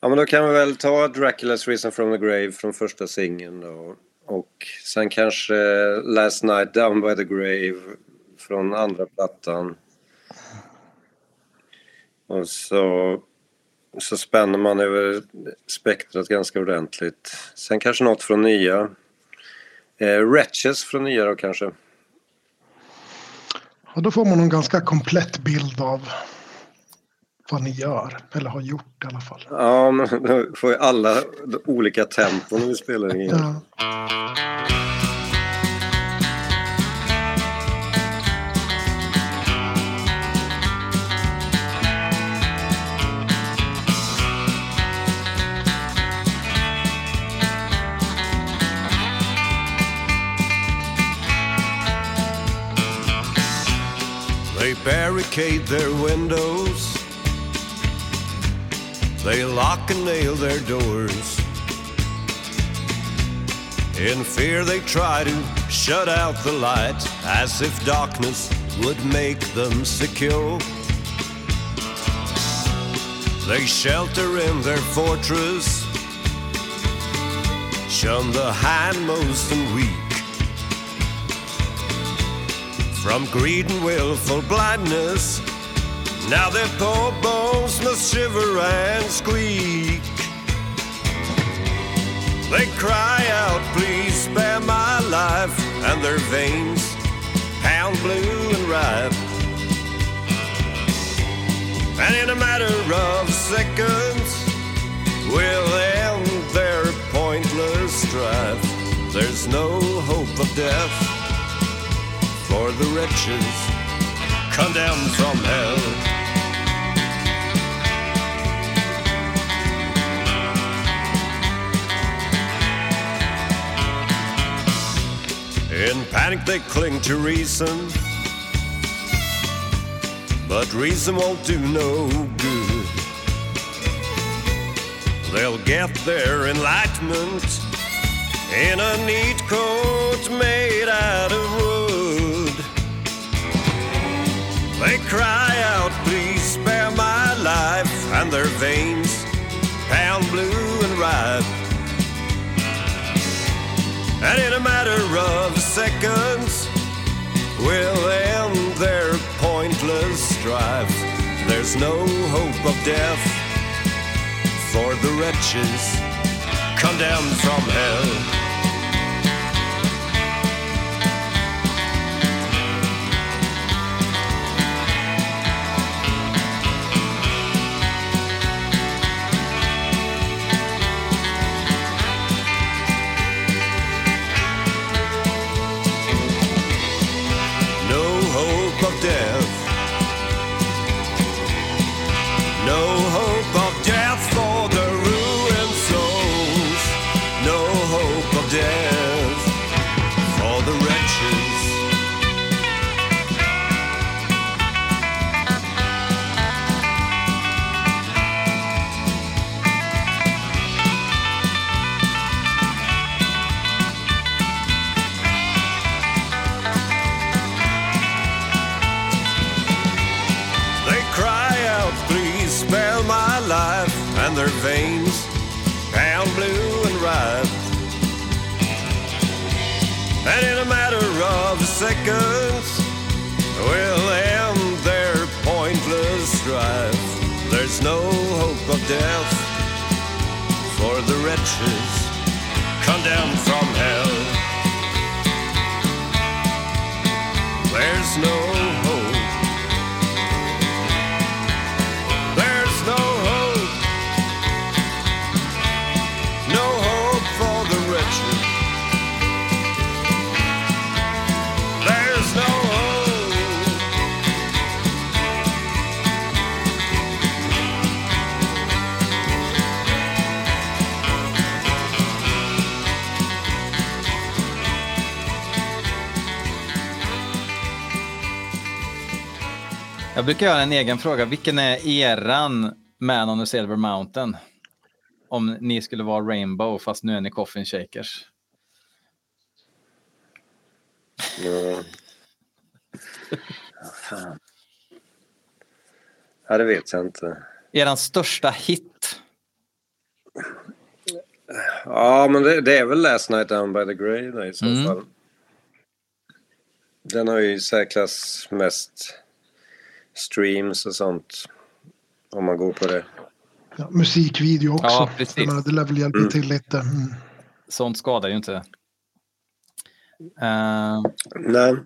ja, men då kan vi väl ta Dracula's reason from the Grave från första singeln då. Och sen kanske Last Night Down by the Grave från andra plattan. Och så, så spänner man över spektrat ganska ordentligt. Sen kanske något från nya. Eh, Wretches från nya då kanske. Och då får man en ganska komplett bild av vad ni gör. Eller har gjort i alla fall. Ja, men då får ju alla olika tempon när vi spelar in. Ja. They barricade their windows. They lock and nail their doors. In fear, they try to shut out the light as if darkness would make them secure. They shelter in their fortress, shun the hindmost and weak. From greed and willful blindness, now their poor bones must shiver and squeak. They cry out, please spare my life, and their veins pound blue and ripe. And in a matter of seconds, we'll end their pointless strife. There's no hope of death for the wretches condemned from hell. In panic, they cling to reason, but reason won't do no good. They'll get their enlightenment in a neat coat made out of wood. They cry out, please spare my life, and their veins pound blue and ripe. And in a matter of seconds, will end their pointless strife. There's no hope of death for the wretches condemned from hell. Seconds, will end their pointless strife. There's no hope of death for the wretches condemned from hell. There's no Jag brukar göra en egen fråga. Vilken är eran Man on the Silver Mountain? Om ni skulle vara Rainbow fast nu är ni Coffin Shakers. Ja, fan. Ja, det vet jag inte. Eran största hit? Ja, men det, det är väl Last Night Down by the Grave i så Mm. fall. Den har ju i särklass mest streams och sånt. Om man går på det. Ja, musikvideo också. Ja, precis. Menar, det lär väl hjälpa till lite. Mm. Sånt skadar ju inte. Eh, Nej.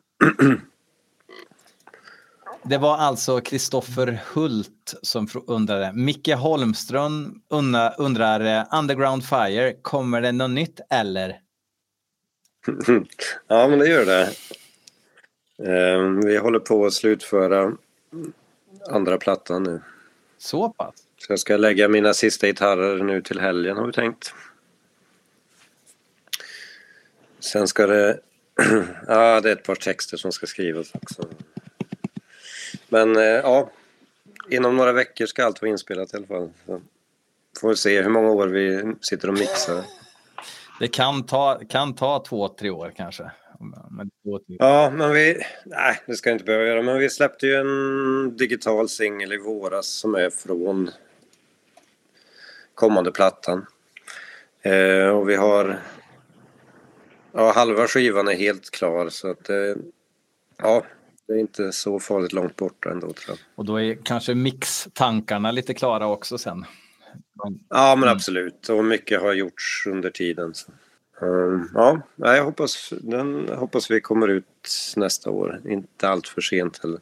det var alltså Kristoffer Hult som undrade. Micke Holmström undrar, undrar eh, Underground Fire, kommer det något nytt eller? (laughs) ja, men det gör det. Ehm, vi håller på att slutföra andra plattan nu. Så pass? Så jag ska lägga mina sista gitarrer nu till helgen har vi tänkt. Sen ska det... (clears throat) ja, det är ett par texter som ska skrivas också. Men eh, ja, inom några veckor ska allt vara inspelat i alla fall. Så får vi se hur många år vi sitter och mixar. Det kan ta, kan ta två, tre år kanske Ja, men vi... Nej, det ska jag inte behöva göra. Men vi släppte ju en digital singel i våras som är från kommande plattan. Eh, och vi har... Ja, halva skivan är helt klar så att... Eh, ja, det är inte så farligt långt borta ändå tror jag. Och då är kanske mixtankarna lite klara också sen? Ja, men absolut. Och mycket har gjorts under tiden. Så. Um, ja, jag hoppas, den hoppas vi kommer ut nästa år. Inte allt för sent heller.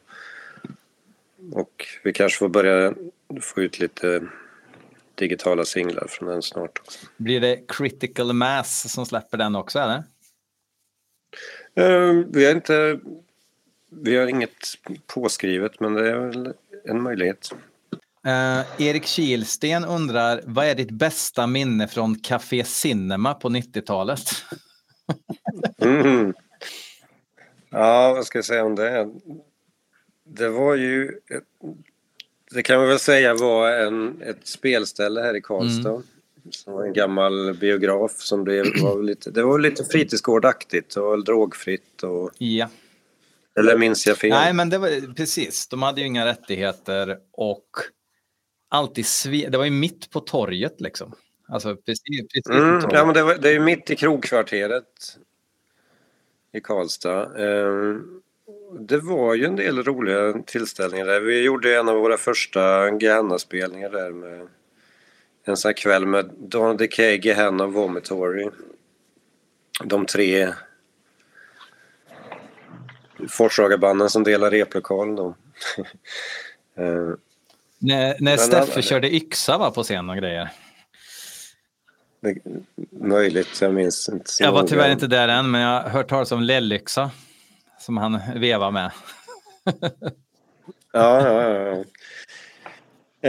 Och vi kanske får börja få ut lite digitala singlar från den snart också. Blir det Critical Mass som släpper den också eller? Um, vi har inte... Vi har inget påskrivet men det är väl en möjlighet. Uh, Erik Kilsten undrar, vad är ditt bästa minne från Café Cinema på 90-talet? mm. Ja, vad ska jag säga om det? Det var ju... Det kan man väl säga var en, ett spelställe här i Karlstad. Mm. Som var en gammal biograf som blev, var lite, det var lite fritidsgårdaktigt och drogfritt. Och, ja. Eller minns jag fel? Nej, men det var precis. De hade ju inga rättigheter och alltid det var ju mitt på torget liksom. Alltså precis, precis mm, Ja, men det, var, det är ju mitt i krogkvarteret i Karlstad. Eh, det var ju en del roliga tillställningar där. Vi gjorde en av våra första Gehenna-spelningar där med en sån här kväll med Donald Decay, Gehenna och Vomitory. De tre Forsagarbanden som delar replokal då. (laughs) när, när Steffe körde yxa va, på scen och grejer. Det, möjligt, jag minns inte. jag var tyvärr inte där än, men jag har hört talas om lellyxa som han vevar med. ja, ja, ja.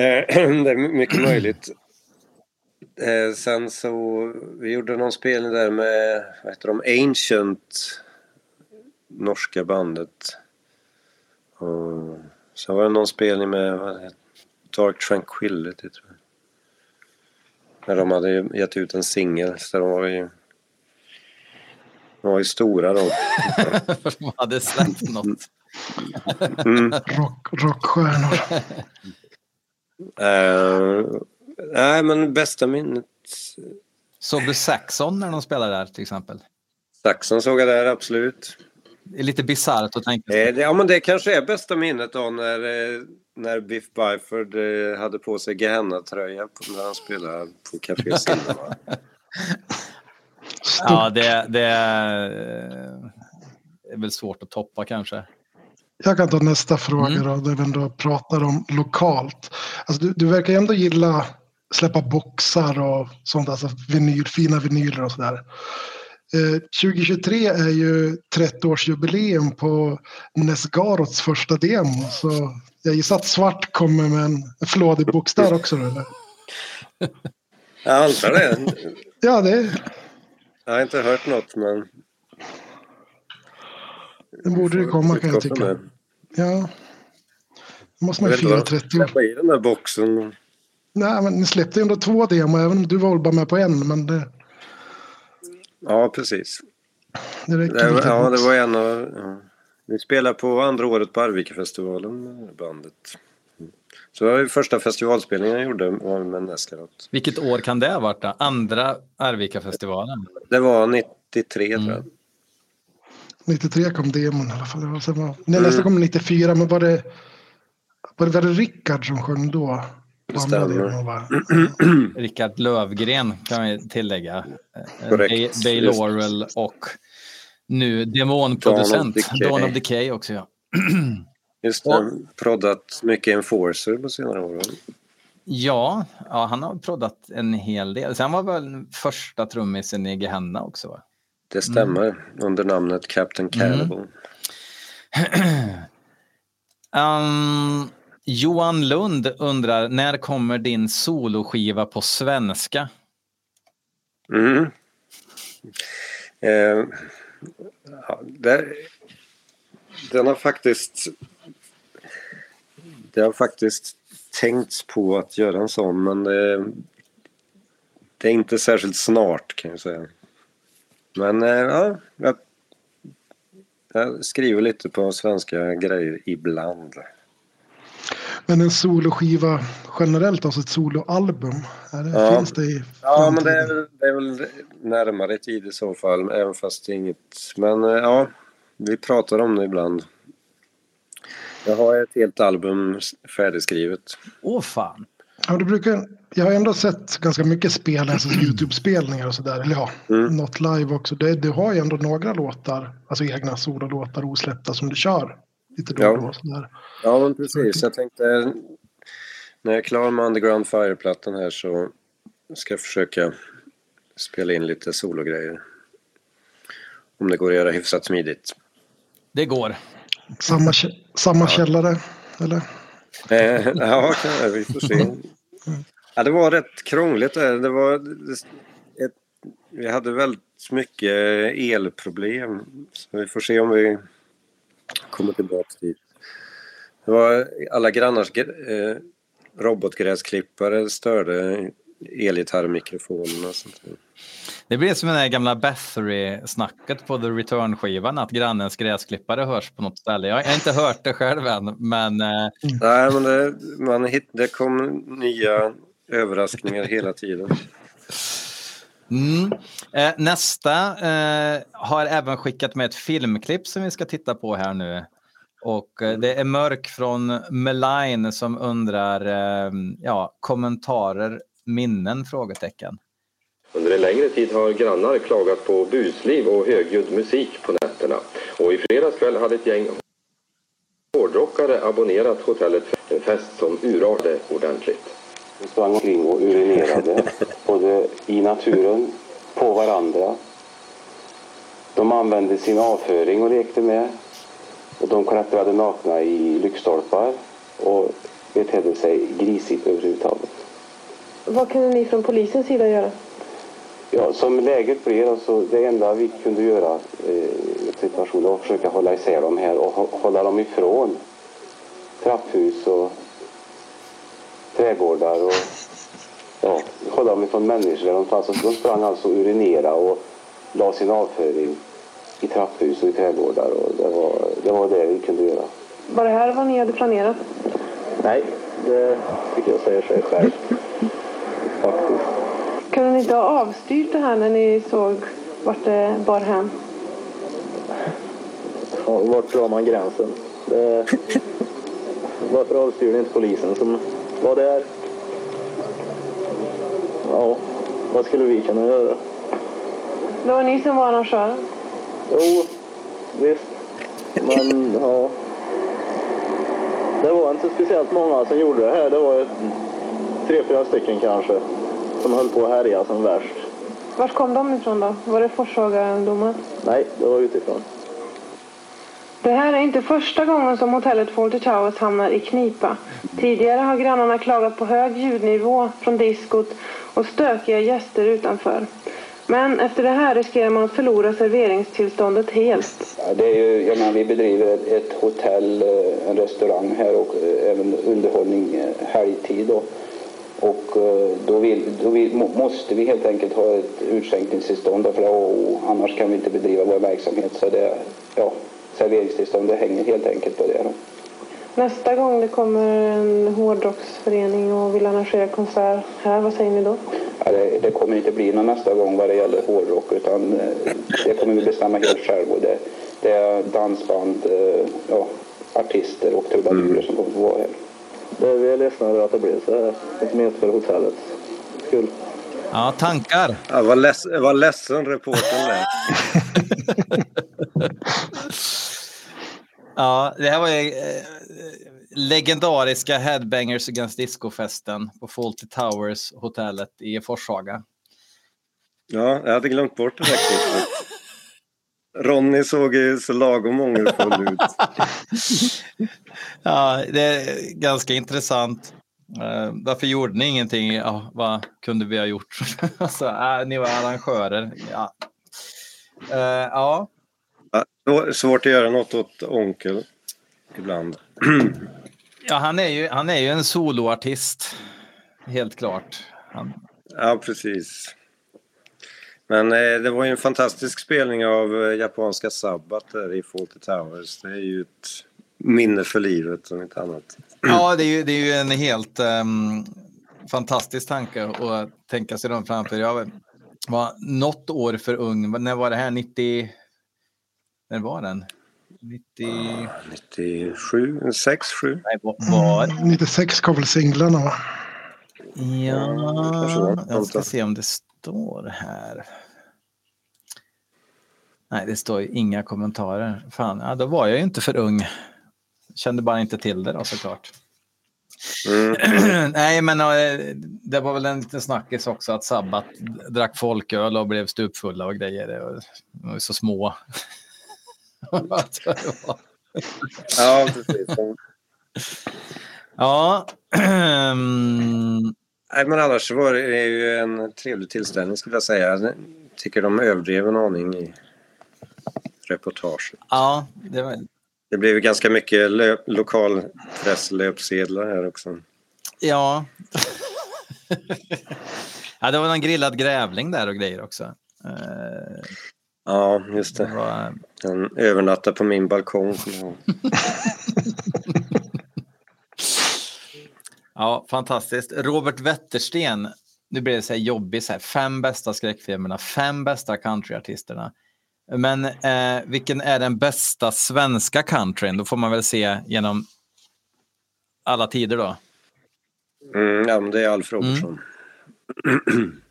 Eh, (clears throat) det är mycket möjligt. Eh, sen så, vi gjorde någon spelning där med, vad heter de, Ancient, norska bandet. Och så var det någon spelning med, vad heter Dark Tranquility tror jag. När de hade gett ut en singel så de var ju... De var ju stora då. de (laughs) hade släppt något. Mm. Rock, rockstjärnor. uh, nej men bästa minnet... Såg du Saxon när de spelade där till exempel? Saxon såg jag där absolut. Det är lite bisarrt att tänka sig. Ja men det kanske är bästa minnet då när eh, när Biff Byford eh, hade på sig Gehenna-tröja när han spelade på Café Cinema. (laughs) ja, det, det är väl svårt att toppa kanske. Jag kan ta nästa fråga mm. då, där vi ändå pratar om lokalt. Alltså, du, du verkar ändå gilla släppa boxar och sånt, alltså vinyl, fina vinyler och sådär. 2023 eh, är ju 30-årsjubileum på Nesgarots första demo. Så jag gissar att svart kommer med en flådig där också. Eller? Jag antar det. ja, det Jag har inte hört något, men... Det borde det komma kan jag tycka. Ja. Det måste man ju fira 30 år. I den där boxen. Nej, men ni släppte ju ändå två demo, även om du var bara med på en. Men det... Ja, precis. Det det, ja, det var en av... Ja. Vi spelade på andra året på Arvikafestivalen bandet. Så det var ju första festivalspelningen jag gjorde var med Neskarot. Vilket år kan det ha varit då? Andra Arvikafestivalen? Det var 93 mm. tror jag. 93 kom demon i alla fall. Var, nej, mm. Nästa kom 94 men var det, var det, var det Rickard som sjöng då? Det stämmer. Rickard Lövgren kan vi tillägga. Korrekt. Bay Laurel och nu demonproducent. Dawn of Decay också ja. (clears throat) Just det, proddat mycket Enforcer på senare år. Ja, ja, han har proddat en hel del. Sen var väl första trummisen i Gehenna också? Va? Det stämmer, mm. under namnet Captain Cannibal. Mm. (clears throat) um, Johan Lund undrar, när kommer din soloskiva på svenska? Mm. Eh, Ja, där, den har faktiskt... Det har faktiskt tänkts på att göra en sån men det, det är inte särskilt snart kan jag säga. Men eh, ja, jag jag skriver lite på svenska grejer ibland. Men en soloskiva generellt, alltså ett soloalbum, är det, Ja. finns det i Ja, men det är, väl- det är väl närmare tid i så fall, även fast det är inget... Men eh, ja, vi pratar om det ibland. Jag har ett helt album färdigskrivet. Åh fan. Ja, det brukar, jag har ändå sett ganska mycket spel, alltså YouTube-spelningar och sådär. Eller ja, Mm. något live också. Du har ju ändå några låtar, alltså egna sololåtar osläppta som du kör lite då och Ja. då. Sådär. Ja, men precis. Jag tänkte när jag är klar med Underground Fire-plattan här så ska jag försöka spela in lite sologrejer. Om det går att göra hyfsat smidigt. Det går. Samma, samma källare, eller? Eh, ja, vi får se. Ja, det var rätt krångligt. där. Det var ett, vi hade väldigt mycket elproblem. Så vi får se om vi kommer tillbaka dit. Det var alla grannars eh, robotgräsklippare störde elgitarrmikrofonerna och sånt där. Det blir som där gamla Bathory-snacket på The Return-skivan, att grannens gräsklippare hörs på något ställe. Jag har inte hört det själv än, men eh, Nej, men det, man hit, det kom nya överraskningar hela tiden. Mm. Eh, nästa eh, har även skickat med ett filmklipp som vi ska titta på här nu. Och eh, det är Mörk från Meline som undrar, eh, ja, kommentarer, minnen? Frågetecken. Under en längre tid har grannar klagat på busliv och högljudd musik på nätterna. Och i fredags kväll hade ett gäng hårdrockare abonnerat hotellet för en fest som urartade ordentligt. De sprang omkring och urinerade, (laughs) både i naturen, på varandra. De använde sin avföring och lekte med. Och de klättrade nakna i lyktstolpar och betedde sig grisigt överhuvudtaget. Vad kunde ni från polisens sida göra? Ja, som läget blev, alltså, det enda vi kunde göra eh, i situationen var att försöka hålla isär dem här och hå- hålla dem ifrån trapphus och trädgårdar och ja, hålla dem ifrån människor. där De, alltså, de sprang alltså och urinera och la sin avföring i trapphus och i trädgårdar och det var det, var det vi kunde göra. Var det här vad ni hade planerat? Nej, det tycker jag säger sig själv. Faktiskt. Kunde ni inte ha avstyrt det här när ni såg vart det bar hän? Ja, vart drar man gränsen? Det... Varför avstyrde inte polisen som var där? Ja, vad skulle vi kunna göra? Det var ni som var arrangören. Jo, visst. Men ja. Det var inte speciellt många som gjorde det här. Det var tre, fyra stycken kanske. Som höll på att härja som värst. Vart kom de ifrån då? Var det Forshaga-ungdomar? Nej, det var utifrån. Det här är inte första gången som hotellet Fawlty Towers hamnar i knipa. Tidigare har grannarna klagat på hög ljudnivå från diskot och stökiga gäster utanför. Men efter det här riskerar man att förlora serveringstillståndet helt. Det är ju, jag menar, vi bedriver ett, ett hotell, eh, en restaurang här och eh, även underhållning eh, helgtid. Då. Och då, vill, då vill, måste vi helt enkelt ha ett utskänkningstillstånd för och, annars kan vi inte bedriva vår verksamhet. Så det, ja, serveringstillståndet hänger helt enkelt på det. Då. Nästa gång det kommer en hårdrocksförening och vill arrangera konsert här, vad säger ni då? Ja, det, det kommer inte bli någon nästa gång vad det gäller hårdrock utan eh, det kommer vi bestämma helt själv. Och det, det är dansband, eh, ja, artister och trubadurer som kommer att vara här. Det, vi är ledsna över att det blev så här. Inte minst för hotellets skull. Ja, tankar? Ja, vad, leds, vad ledsen reportern lät. (laughs) Ja, det här var ju eh, legendariska Headbangers Against Disco-festen på Fawlty Towers, hotellet i Forshaga. Ja, jag hade glömt bort det klippet. Ronny såg ju så lagom ångerfull ut. Ja, det är ganska intressant. Uh, varför gjorde ni ingenting? Ja, vad kunde vi ha gjort? (laughs) alltså, äh, ni var arrangörer. Ja. Eh, ja. Svårt att göra något åt onkel ibland. (clears throat) ja, han är ju, han är ju en soloartist. Helt klart. Han, Ja, precis. Men eh, det var ju en fantastisk spelning av eh, japanska Sabbat där i Fawlty Towers. Det är ju ett minne för livet om inte annat. (clears throat) Ja, det är ju, det är ju en helt um, fantastisk tanke att tänka sig dem framför. Jag var något år för ung. När var det här? 90... När var den? 90... 97, 6, 7? Nej, var... Mm, 96 kom väl singlarna va? Ja, jag ska se om det står här. Nej, det står ju inga kommentarer. Fan, ja, då var jag ju inte för ung. Kände bara inte till det då såklart. Mm. (clears throat) Nej, men eh, det var väl en liten snackis också att Sabbat drack folköl och blev stupfulla och grejer. De var så små. Ja, (laughs) precis. Ja. (clears throat) Nej, men annars var det ju en trevlig tillställning skulle jag säga. Jag tycker de överdrev en aning i reportaget. Ja, det var... Det blev ganska mycket löp, lokalpresslöpsedlar här också. Ja. (laughs) ja, det var en grillad grävling där och grejer också. Ja, just det. var... Den övernattade på min balkong. (laughs) ja, fantastiskt. Robert Wettersten, nu blir det så här jobbigt, så här, fem bästa skräckfilmerna, fem bästa countryartisterna. Men eh, vilken är den bästa svenska countryn? Då får man väl se genom alla tider då. Mm, ja, men det är Alf Robertson. Mm.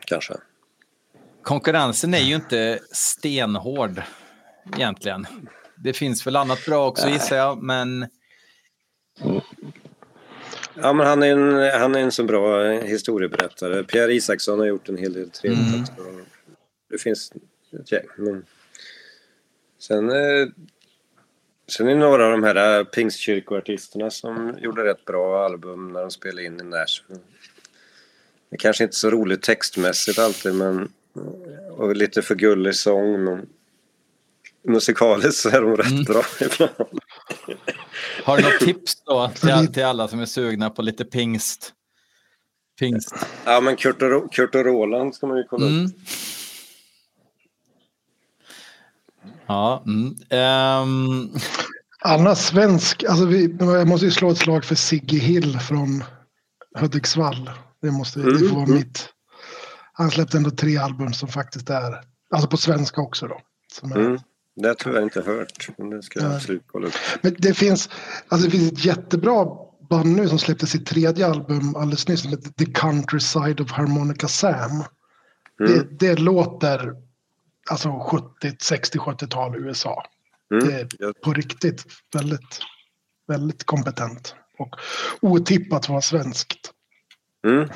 (clears throat) Kanske. Konkurrensen är ju inte stenhård egentligen. Det finns väl annat bra också gissar jag, men... Ja, men han är en, han är en så bra historieberättare. Pierre Isaksson har gjort en hel del trevligt mm. Det finns ett gäng. Men... Sen, eh, sen är det några av de här eh, pingstkyrkoartisterna som gjorde rätt bra album när de spelade in i Nashville. Det är kanske inte så roligt textmässigt alltid men och lite för gullig sång men musikaliskt så är de rätt mm. bra (laughs) ibland. Har du något tips då till, till alla som är sugna på lite pingst? Pingst. Ja men Kurt och, Kurt och Roland ska man ju kolla mm. upp. Ja. Mm. Um... Annars svensk, alltså vi, jag måste ju slå ett slag för Sigge Hill från Hudiksvall. Det, måste, mm. det får vara mm. mitt. Han släppte ändå tre album som faktiskt är, alltså på svenska också då. Som är, mm. Det har jag tyvärr inte hört, men det ska jag absolut kolla upp. Men det finns, alltså det finns ett jättebra band nu som släppte sitt tredje album alldeles nyss som heter The Countryside of Harmonica Sam. Mm. Det, det låter alltså 70, 60, 70-tal USA. Mm. Det är på riktigt väldigt, väldigt kompetent och otippat vara svenskt. Mm.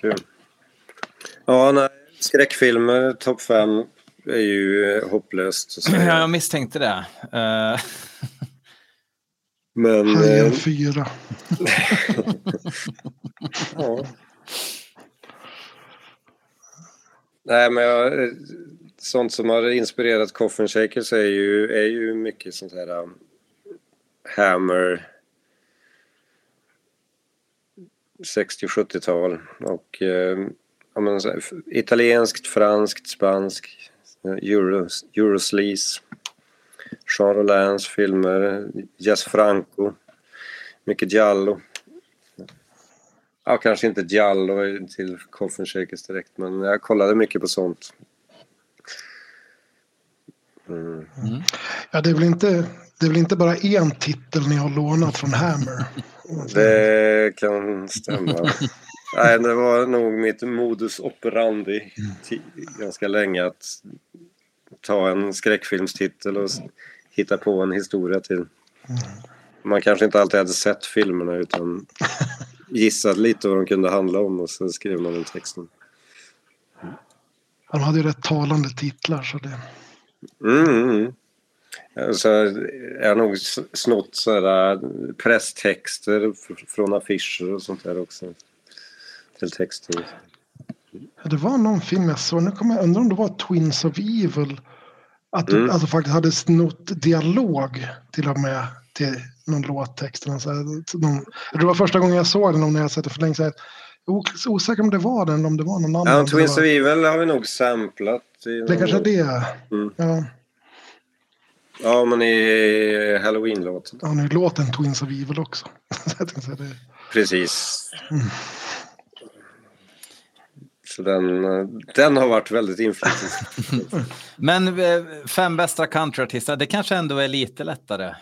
Kul. Ja, nej, skräckfilmer, topp fem är ju eh, hopplöst. Ja, jag misstänkte det. Uh... Men... Hajen eh... fyra. (laughs) ja. Nej, men jag, sånt som har inspirerat Coffin Shakers är ju, är ju mycket sånt här um, Hammer 60-70-tal och um, ja, men, italienskt, franskt, spanskt, Euros, Eurosleaze, Jean Rolins filmer, Jazz Franco, mycket Giallo. Ja, kanske inte Giallo till Coffin Shakers direkt, men jag kollade mycket på sånt. Mm. Mm. Ja, det är, väl inte, det är väl inte bara en titel ni har lånat från Hammer? Det kan stämma. (laughs) Nej, det var nog mitt modus operandi ganska länge att ta en skräckfilmstitel och hitta på en historia till. Man kanske inte alltid hade sett filmerna utan (laughs) gissat lite vad de kunde handla om och så skrev man den texten. Han hade ju rätt talande titlar så det... Mm, mm. Så jag har nog snott sådana presstexter från affischer och sånt där också. Texter. Det var någon film jag såg, nu kommer jag undra om det var Twins of Evil. Att du mm. alltså faktiskt hade snott dialog till och med till någon låttext. Någon, det var första gången jag såg den, när jag sett det för länge sedan. Os- Osäker om det var den eller om det var någon annan. Ja, Twins var- of Evil har vi nog samplat. Det kanske är det. Mm. Ja, Ja, men i Halloween-låten. ja nu är låten Twins of Evil också. (laughs) Precis. Mm. Så den, eh, den har varit väldigt inflytelserik. (laughs) Men eh, fem bästa countryartister, det kanske ändå är lite lättare.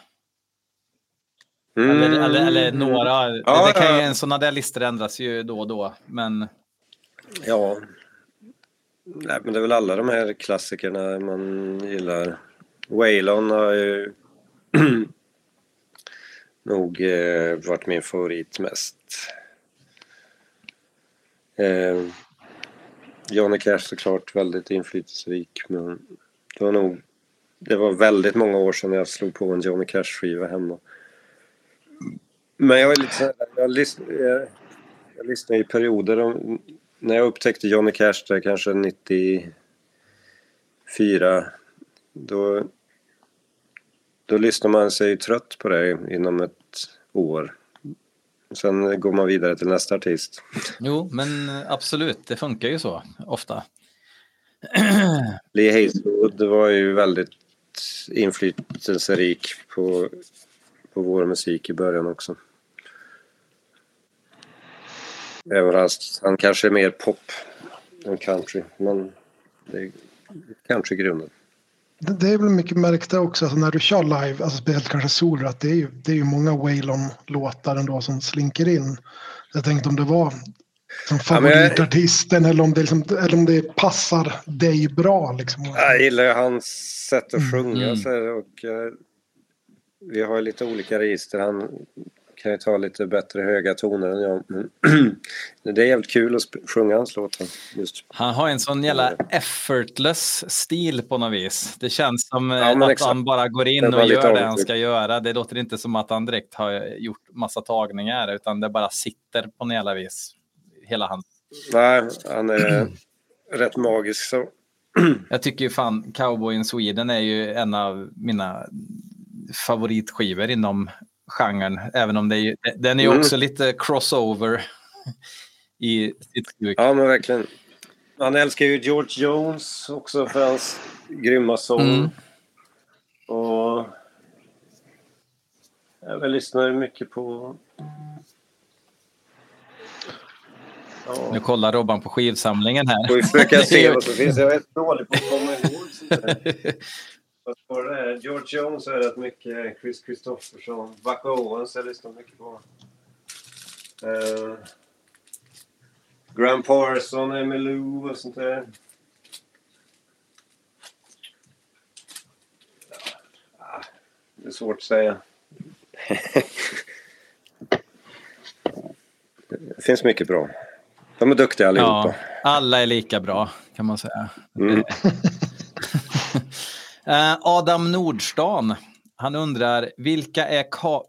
Mm. Eller, eller, eller några. Ja, det kan ju, en sådana där listor ändras ju då och då. Men Ja. Nej, men det är väl alla de här klassikerna man gillar. Waylon har ju (clears throat) nog eh, varit min favorit mest. Eh, Johnny Cash såklart väldigt inflytelserik men det var nog det var väldigt många år sedan jag slog på en Johnny Cash-skiva hemma. Men jag är lite så här, jag, lyssn, jag, jag lyssnar i perioder. Om, när jag upptäckte Johnny Cash där kanske 94 då, då lyssnar man sig trött på det inom ett år. Sen går man vidare till nästa artist. jo, men eh, absolut, det funkar ju så ofta. Lee Hazelwood var ju väldigt inflytelserik på, på vår musik i början också. Även fast han kanske är mer pop än country. Men det är countrygrunden. Det, är väl mycket märkt också alltså när du kör live, alltså speciellt kanske solo, att det är ju, det är ju många Waylon-låtar ändå som slinker in. Jag tänkte om det var som Ja, jag- favoritartisten eller, om det liksom, eller om det passar dig bra. Liksom. Jag gillar ju hans sätt att sjunga. Mm. Här, och, eh, vi har lite olika register. Han kan ju ta lite bättre höga toner än jag. Men (clears throat) det är jävligt kul att sjunga hans låtar. Han har en sån jävla effortless stil på något vis. Det känns som eh, Ja, men att exakt. han bara går in och gör det han ska göra. Det låter inte som att han direkt har gjort massa tagningar utan det bara sitter på något jävla vis. Hela hans Nej, han är (clears throat) rätt magisk så. (clears throat) Jag tycker ju fan Cowboy in Sweden är ju en av mina favoritskivor inom genren. Även om det är, den är Mm. också lite crossover (laughs) i sitt stuk. Ja, men verkligen. Han älskar ju George Jones också för hans grymma sång. Mm. Och jag lyssnar mycket på... Ja. Nu kollar Robban på skivsamlingen här. Det är se (laughs) vad som finns. Jag är dålig på att komma ihåg sånt. (laughs) Det? George Jones är rätt mycket. Chris Christopherson. Buck Owens jag lyssnar mycket på. Uh, Graham Parson, Emmylou och sånt där. Ja, det är svårt att säga. det finns mycket bra. De är duktiga allihopa. Ja, alla är lika bra kan man säga. Mm. Eh, Adam Nordstan, han undrar vilka är, Ka-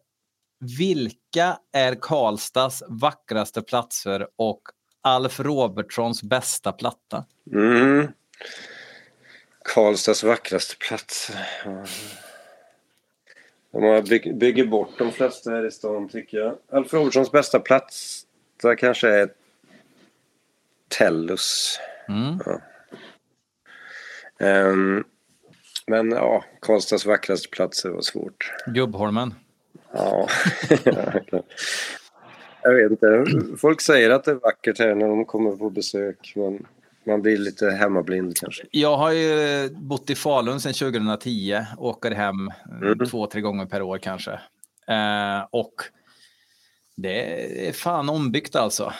vilka är Karlstads vackraste platser och Alf Robertsons bästa platta? Mm. Karlstads vackraste plats. Ja. De bygg, bygger bort de flesta här i stan tycker jag. Alf Robertsons bästa plats där kanske är Tellus. Mm. Ehm, men ja, Karlstads vackraste platser var svårt. Gubbholmen. Ja. (laughs) Jag vet inte. Folk säger att det är vackert här när de kommer på besök. Men man blir lite hemmablind kanske. Jag har ju bott i Falun sedan 2010, åker hem eh, Mm. två, tre gånger per år kanske. Eh, och det är fan ombyggt alltså.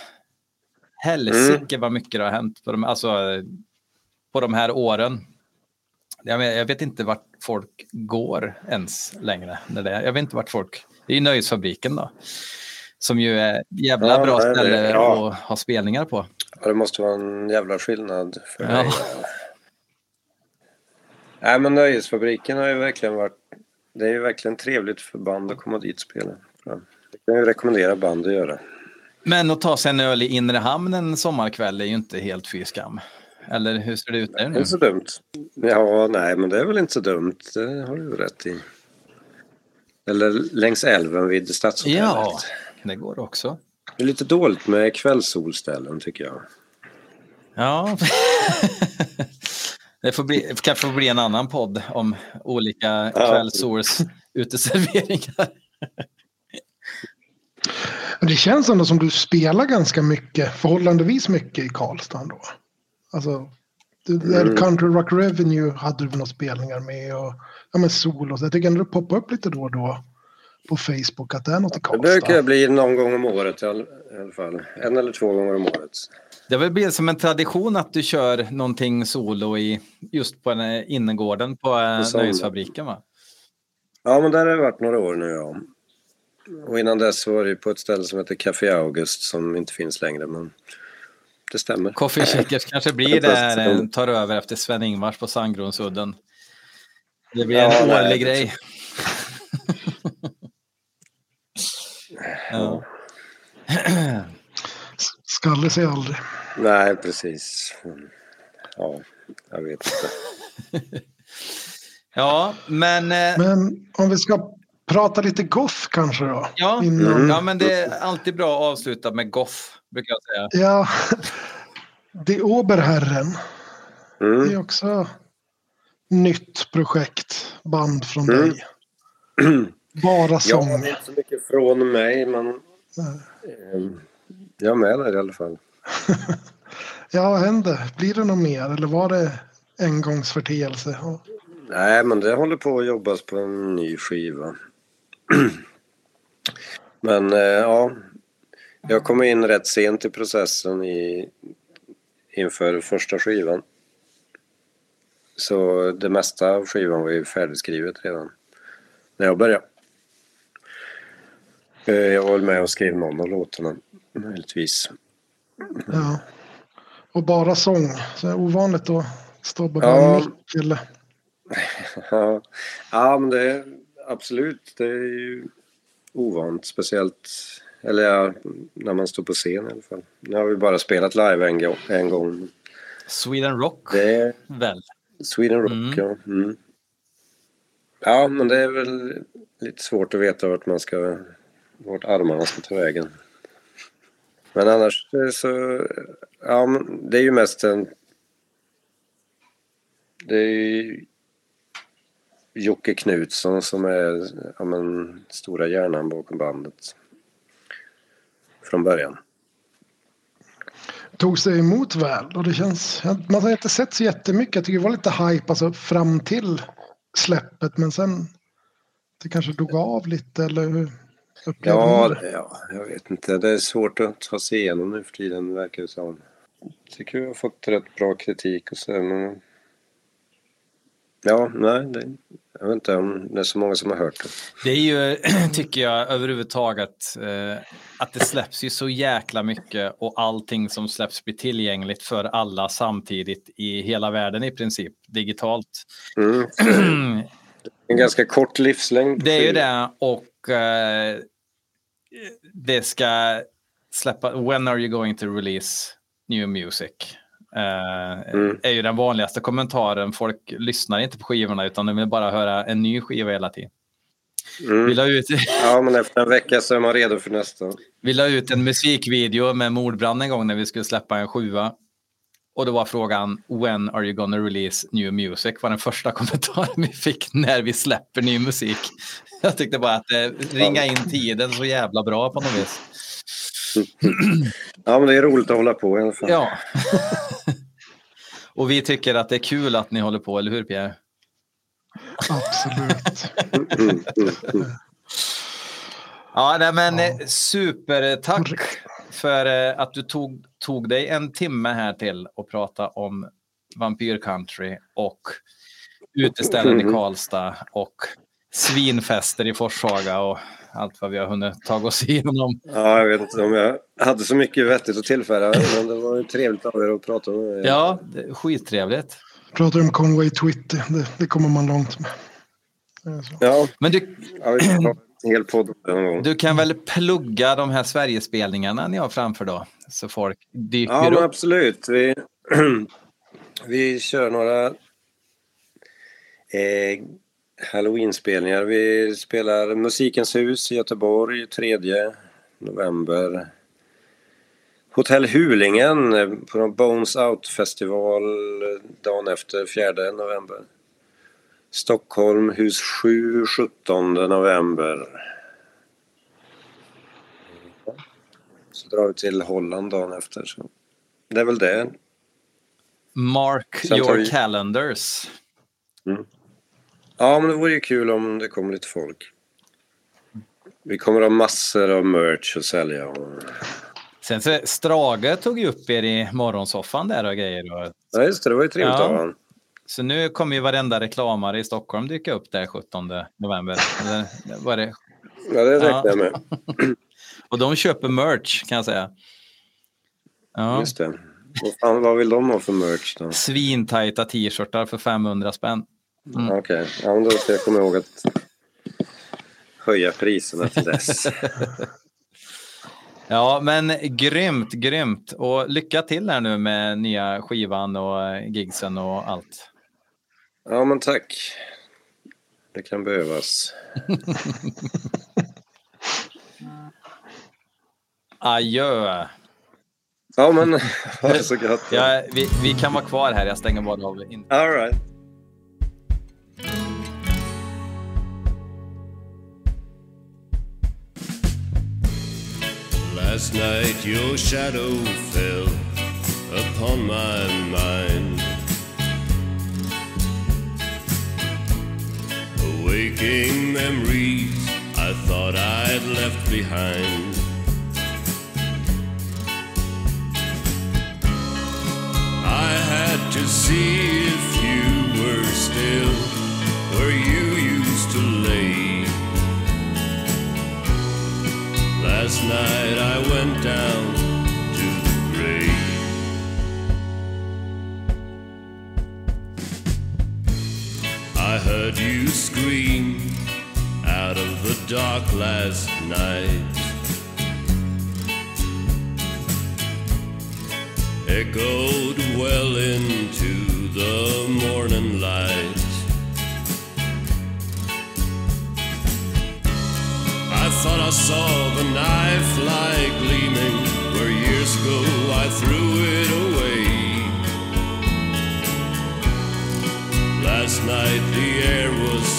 Helsike vad mycket det har hänt på de, alltså, på de här åren. Jag vet, inte vart folk går ens längre. När det, jag vet inte vart folk... Det är ju Nöjesfabriken då. Som ju är jävla Ja, bra nej, det- ställe ja. att ha spelningar på. Ja, det måste vara en jävla skillnad för Ja. dig. Nej, men Nöjesfabriken har ju verkligen varit... Det är ju verkligen trevligt för band att komma dit och spela. Det kan jag rekommendera band att göra. Men att ta sig en öl i inre hamn en sommarkväll är ju inte helt fy skam. Eller hur ser det ut där Det är nu? inte så dumt. Ja, nej, men det är väl inte så dumt. Det har du rätt i. Eller längs älven vid Stadshotellet. Ja, det går också. Det är lite dåligt med kvällssolställen tycker jag. Ja. (laughs) det får bli, kanske får bli en annan podd om olika Ja. kvällssols uteserveringar. Men det känns ändå som du spelar ganska mycket, förhållandevis mycket i Karlstad då. Alltså, du, Mm. Country Rock Revenue hade du några spelningar med och ja, men sol och så. Jag tycker ändå det poppar upp lite då och då på Facebook att det är något i Det Karlstad. brukar bli någon gång om året i all- i alla fall. En eller två gånger om året. Det har väl blivit som en tradition att du kör någonting solo i just på här innergården på eh, På. Nöjesfabriken va? Ja, men där har det varit några år nu ja. Och innan dess var det ju på ett ställe som heter Café August som inte finns längre. Men det stämmer. Coffee Shakers kanske blir (laughs) där, eh, tar över efter Sven-Ingvars på Sandgronsudden. Det blir en Ja, nej, årlig det- grej. (laughs) ja. (clears throat) Skalle sig aldrig. Nej, precis. Mm. Ja, jag vet inte. (laughs) ja, men... eh, Men om vi ska prata lite goth kanske då? Ja, Innan- ja, men det är alltid bra att avsluta med goth, brukar jag säga. Ja, det Oberherren. Mm. Det är också nytt projekt, band från Mm. dig. (clears throat) Bara Ja, sång. det är inte så mycket från mig, men eh, jag är med där i alla fall. (laughs) Ja, vad hände? Blir det något mer eller var det engångsförteelse? Nej, men det håller på att jobbas på en ny skiva. (clears throat) men eh, ja, jag kom in rätt sent i processen i, inför första skivan. Så det mesta av skivan var ju färdigskrivet redan när jag började. Eh, Jag var med och skrev någon av låtarna, möjligtvis. Ja. Och bara sång. Så det är ovanligt att stå bredvid Ja. mick eller... (laughs) Ja men det är absolut. Det är ju ovant. Speciellt eller ja, när man står på scen i alla fall. Nu har vi bara spelat live en, gång- en gång. Sweden Rock, Det väl? Sweden Rock, Mm. ja. Mm. Ja, men det är väl lite svårt att veta vart man ska... Vart armarna ska ta vägen. Men annars eh, så... Ja, det är ju mest en... Det är ju Jocke Knutsson som är ja, men, stora hjärnan bakom bandet. Från början. Tog sig emot väl och det känns... Man har inte sett så jättemycket. Jag tycker det var lite hype alltså, fram till släppet men sen... Det kanske dog av lite eller hur Ja, ja, jag vet inte. Det är svårt att ta sig igenom nu för tiden verkar det som. Jag tycker vi har fått rätt bra kritik och så men... Ja, nej, det, jag vet inte om det är så många som har hört det. Det är ju, (clears throat) tycker jag, överhuvudtaget eh, att det släpps ju så jäkla mycket och allting som släpps blir tillgängligt för alla samtidigt i hela världen i princip, digitalt. Mm. (clears throat) En ganska kort livslängd. Det är ju det och eh, det ska släppa, when are you going to release new music? Eh, Mm. är ju den vanligaste kommentaren. Folk lyssnar inte på skivorna utan de vill bara höra en ny skiva hela tiden. Mm. Vi la ut, (laughs) Ja, men efter en vecka så är man redo för nästa. vi la ut en musikvideo med mordbrand en gång när vi skulle släppa en sjua. Och då var frågan When are you gonna release new music? var den första (laughs) kommentaren vi fick när vi släpper ny musik. Jag tyckte bara att eh, ringa in tiden så jävla bra på något vis. (clears throat) Ja, men det är roligt att hålla på i alla fall. Ja. (laughs) Och vi tycker att det är kul att ni håller på, eller hur Pierre? Absolut. Mm, mm, mm. Ja, nej, men eh, supertack för eh, att du tog, tog dig en timme här till att prata om Vampyr Country och uteställen i Karlstad och svinfester i Forshaga och allt vad vi har hunnit ta oss igenom. Ja, jag vet inte om jag hade så mycket vettigt att tillföra, men det var ju trevligt av er att prata med. Ja, det är skittrevligt. Pratar om Conway Twitty. Det, det kommer man långt med. Ja, Men du, ja du kan väl plugga de här Sverigespelningarna ni har framför då? Så folk dyker Ja, upp. absolut. Vi, (clears throat) vi kör några eh, Halloween-spelningar. Vi spelar Musikens hus i Göteborg 3 november. Hotell Hulingen på någon Bones Out-festival dagen efter 4 november. Stockholm, hus 7, 17 november. Så drar vi till Holland dagen efter. Så. Det är väl det. Mark Sen your vi- calendars. Ja, men det vore ju kul om det kommer lite folk. Vi kommer ha massor av merch att sälja. Och... Sen så Strage tog ju upp er i morgonsoffan där och grejer. Och, Ja, just det. Det var ju trevligt Ja. av honom. så nu kommer ju varenda reklamare i Stockholm dyka upp där 17 november. Eller, var det? Ja, det räknar Ja. jag med. (clears throat) Och de köper merch kan jag säga. Ja. Just det. Vad, fan, vad vill de ha för merch då? Svintajta t-shirtar för 500 spänn. Mm. Okej, ja, men då ska jag komma ihåg att höja priserna till dess. (laughs) Ja, men grymt, grymt. Och lycka till här nu med nya skivan och eh, gigsen och allt. Ja, men tack. Det kan behövas. (laughs) Adjö. Ja, men (laughs) ha det så gott. Ja, vi, vi kan vara kvar här. Jag stänger bara av. All right. Last night your shadow fell upon my mind. Awaking memories I thought I'd left behind. I had to see if you were still where you used to lay. Last night I went down to the grave. I heard you scream out of the dark last night. Echoed well into the morning light. Thought I saw the knife light gleaming where years ago I threw it away. Last night the air was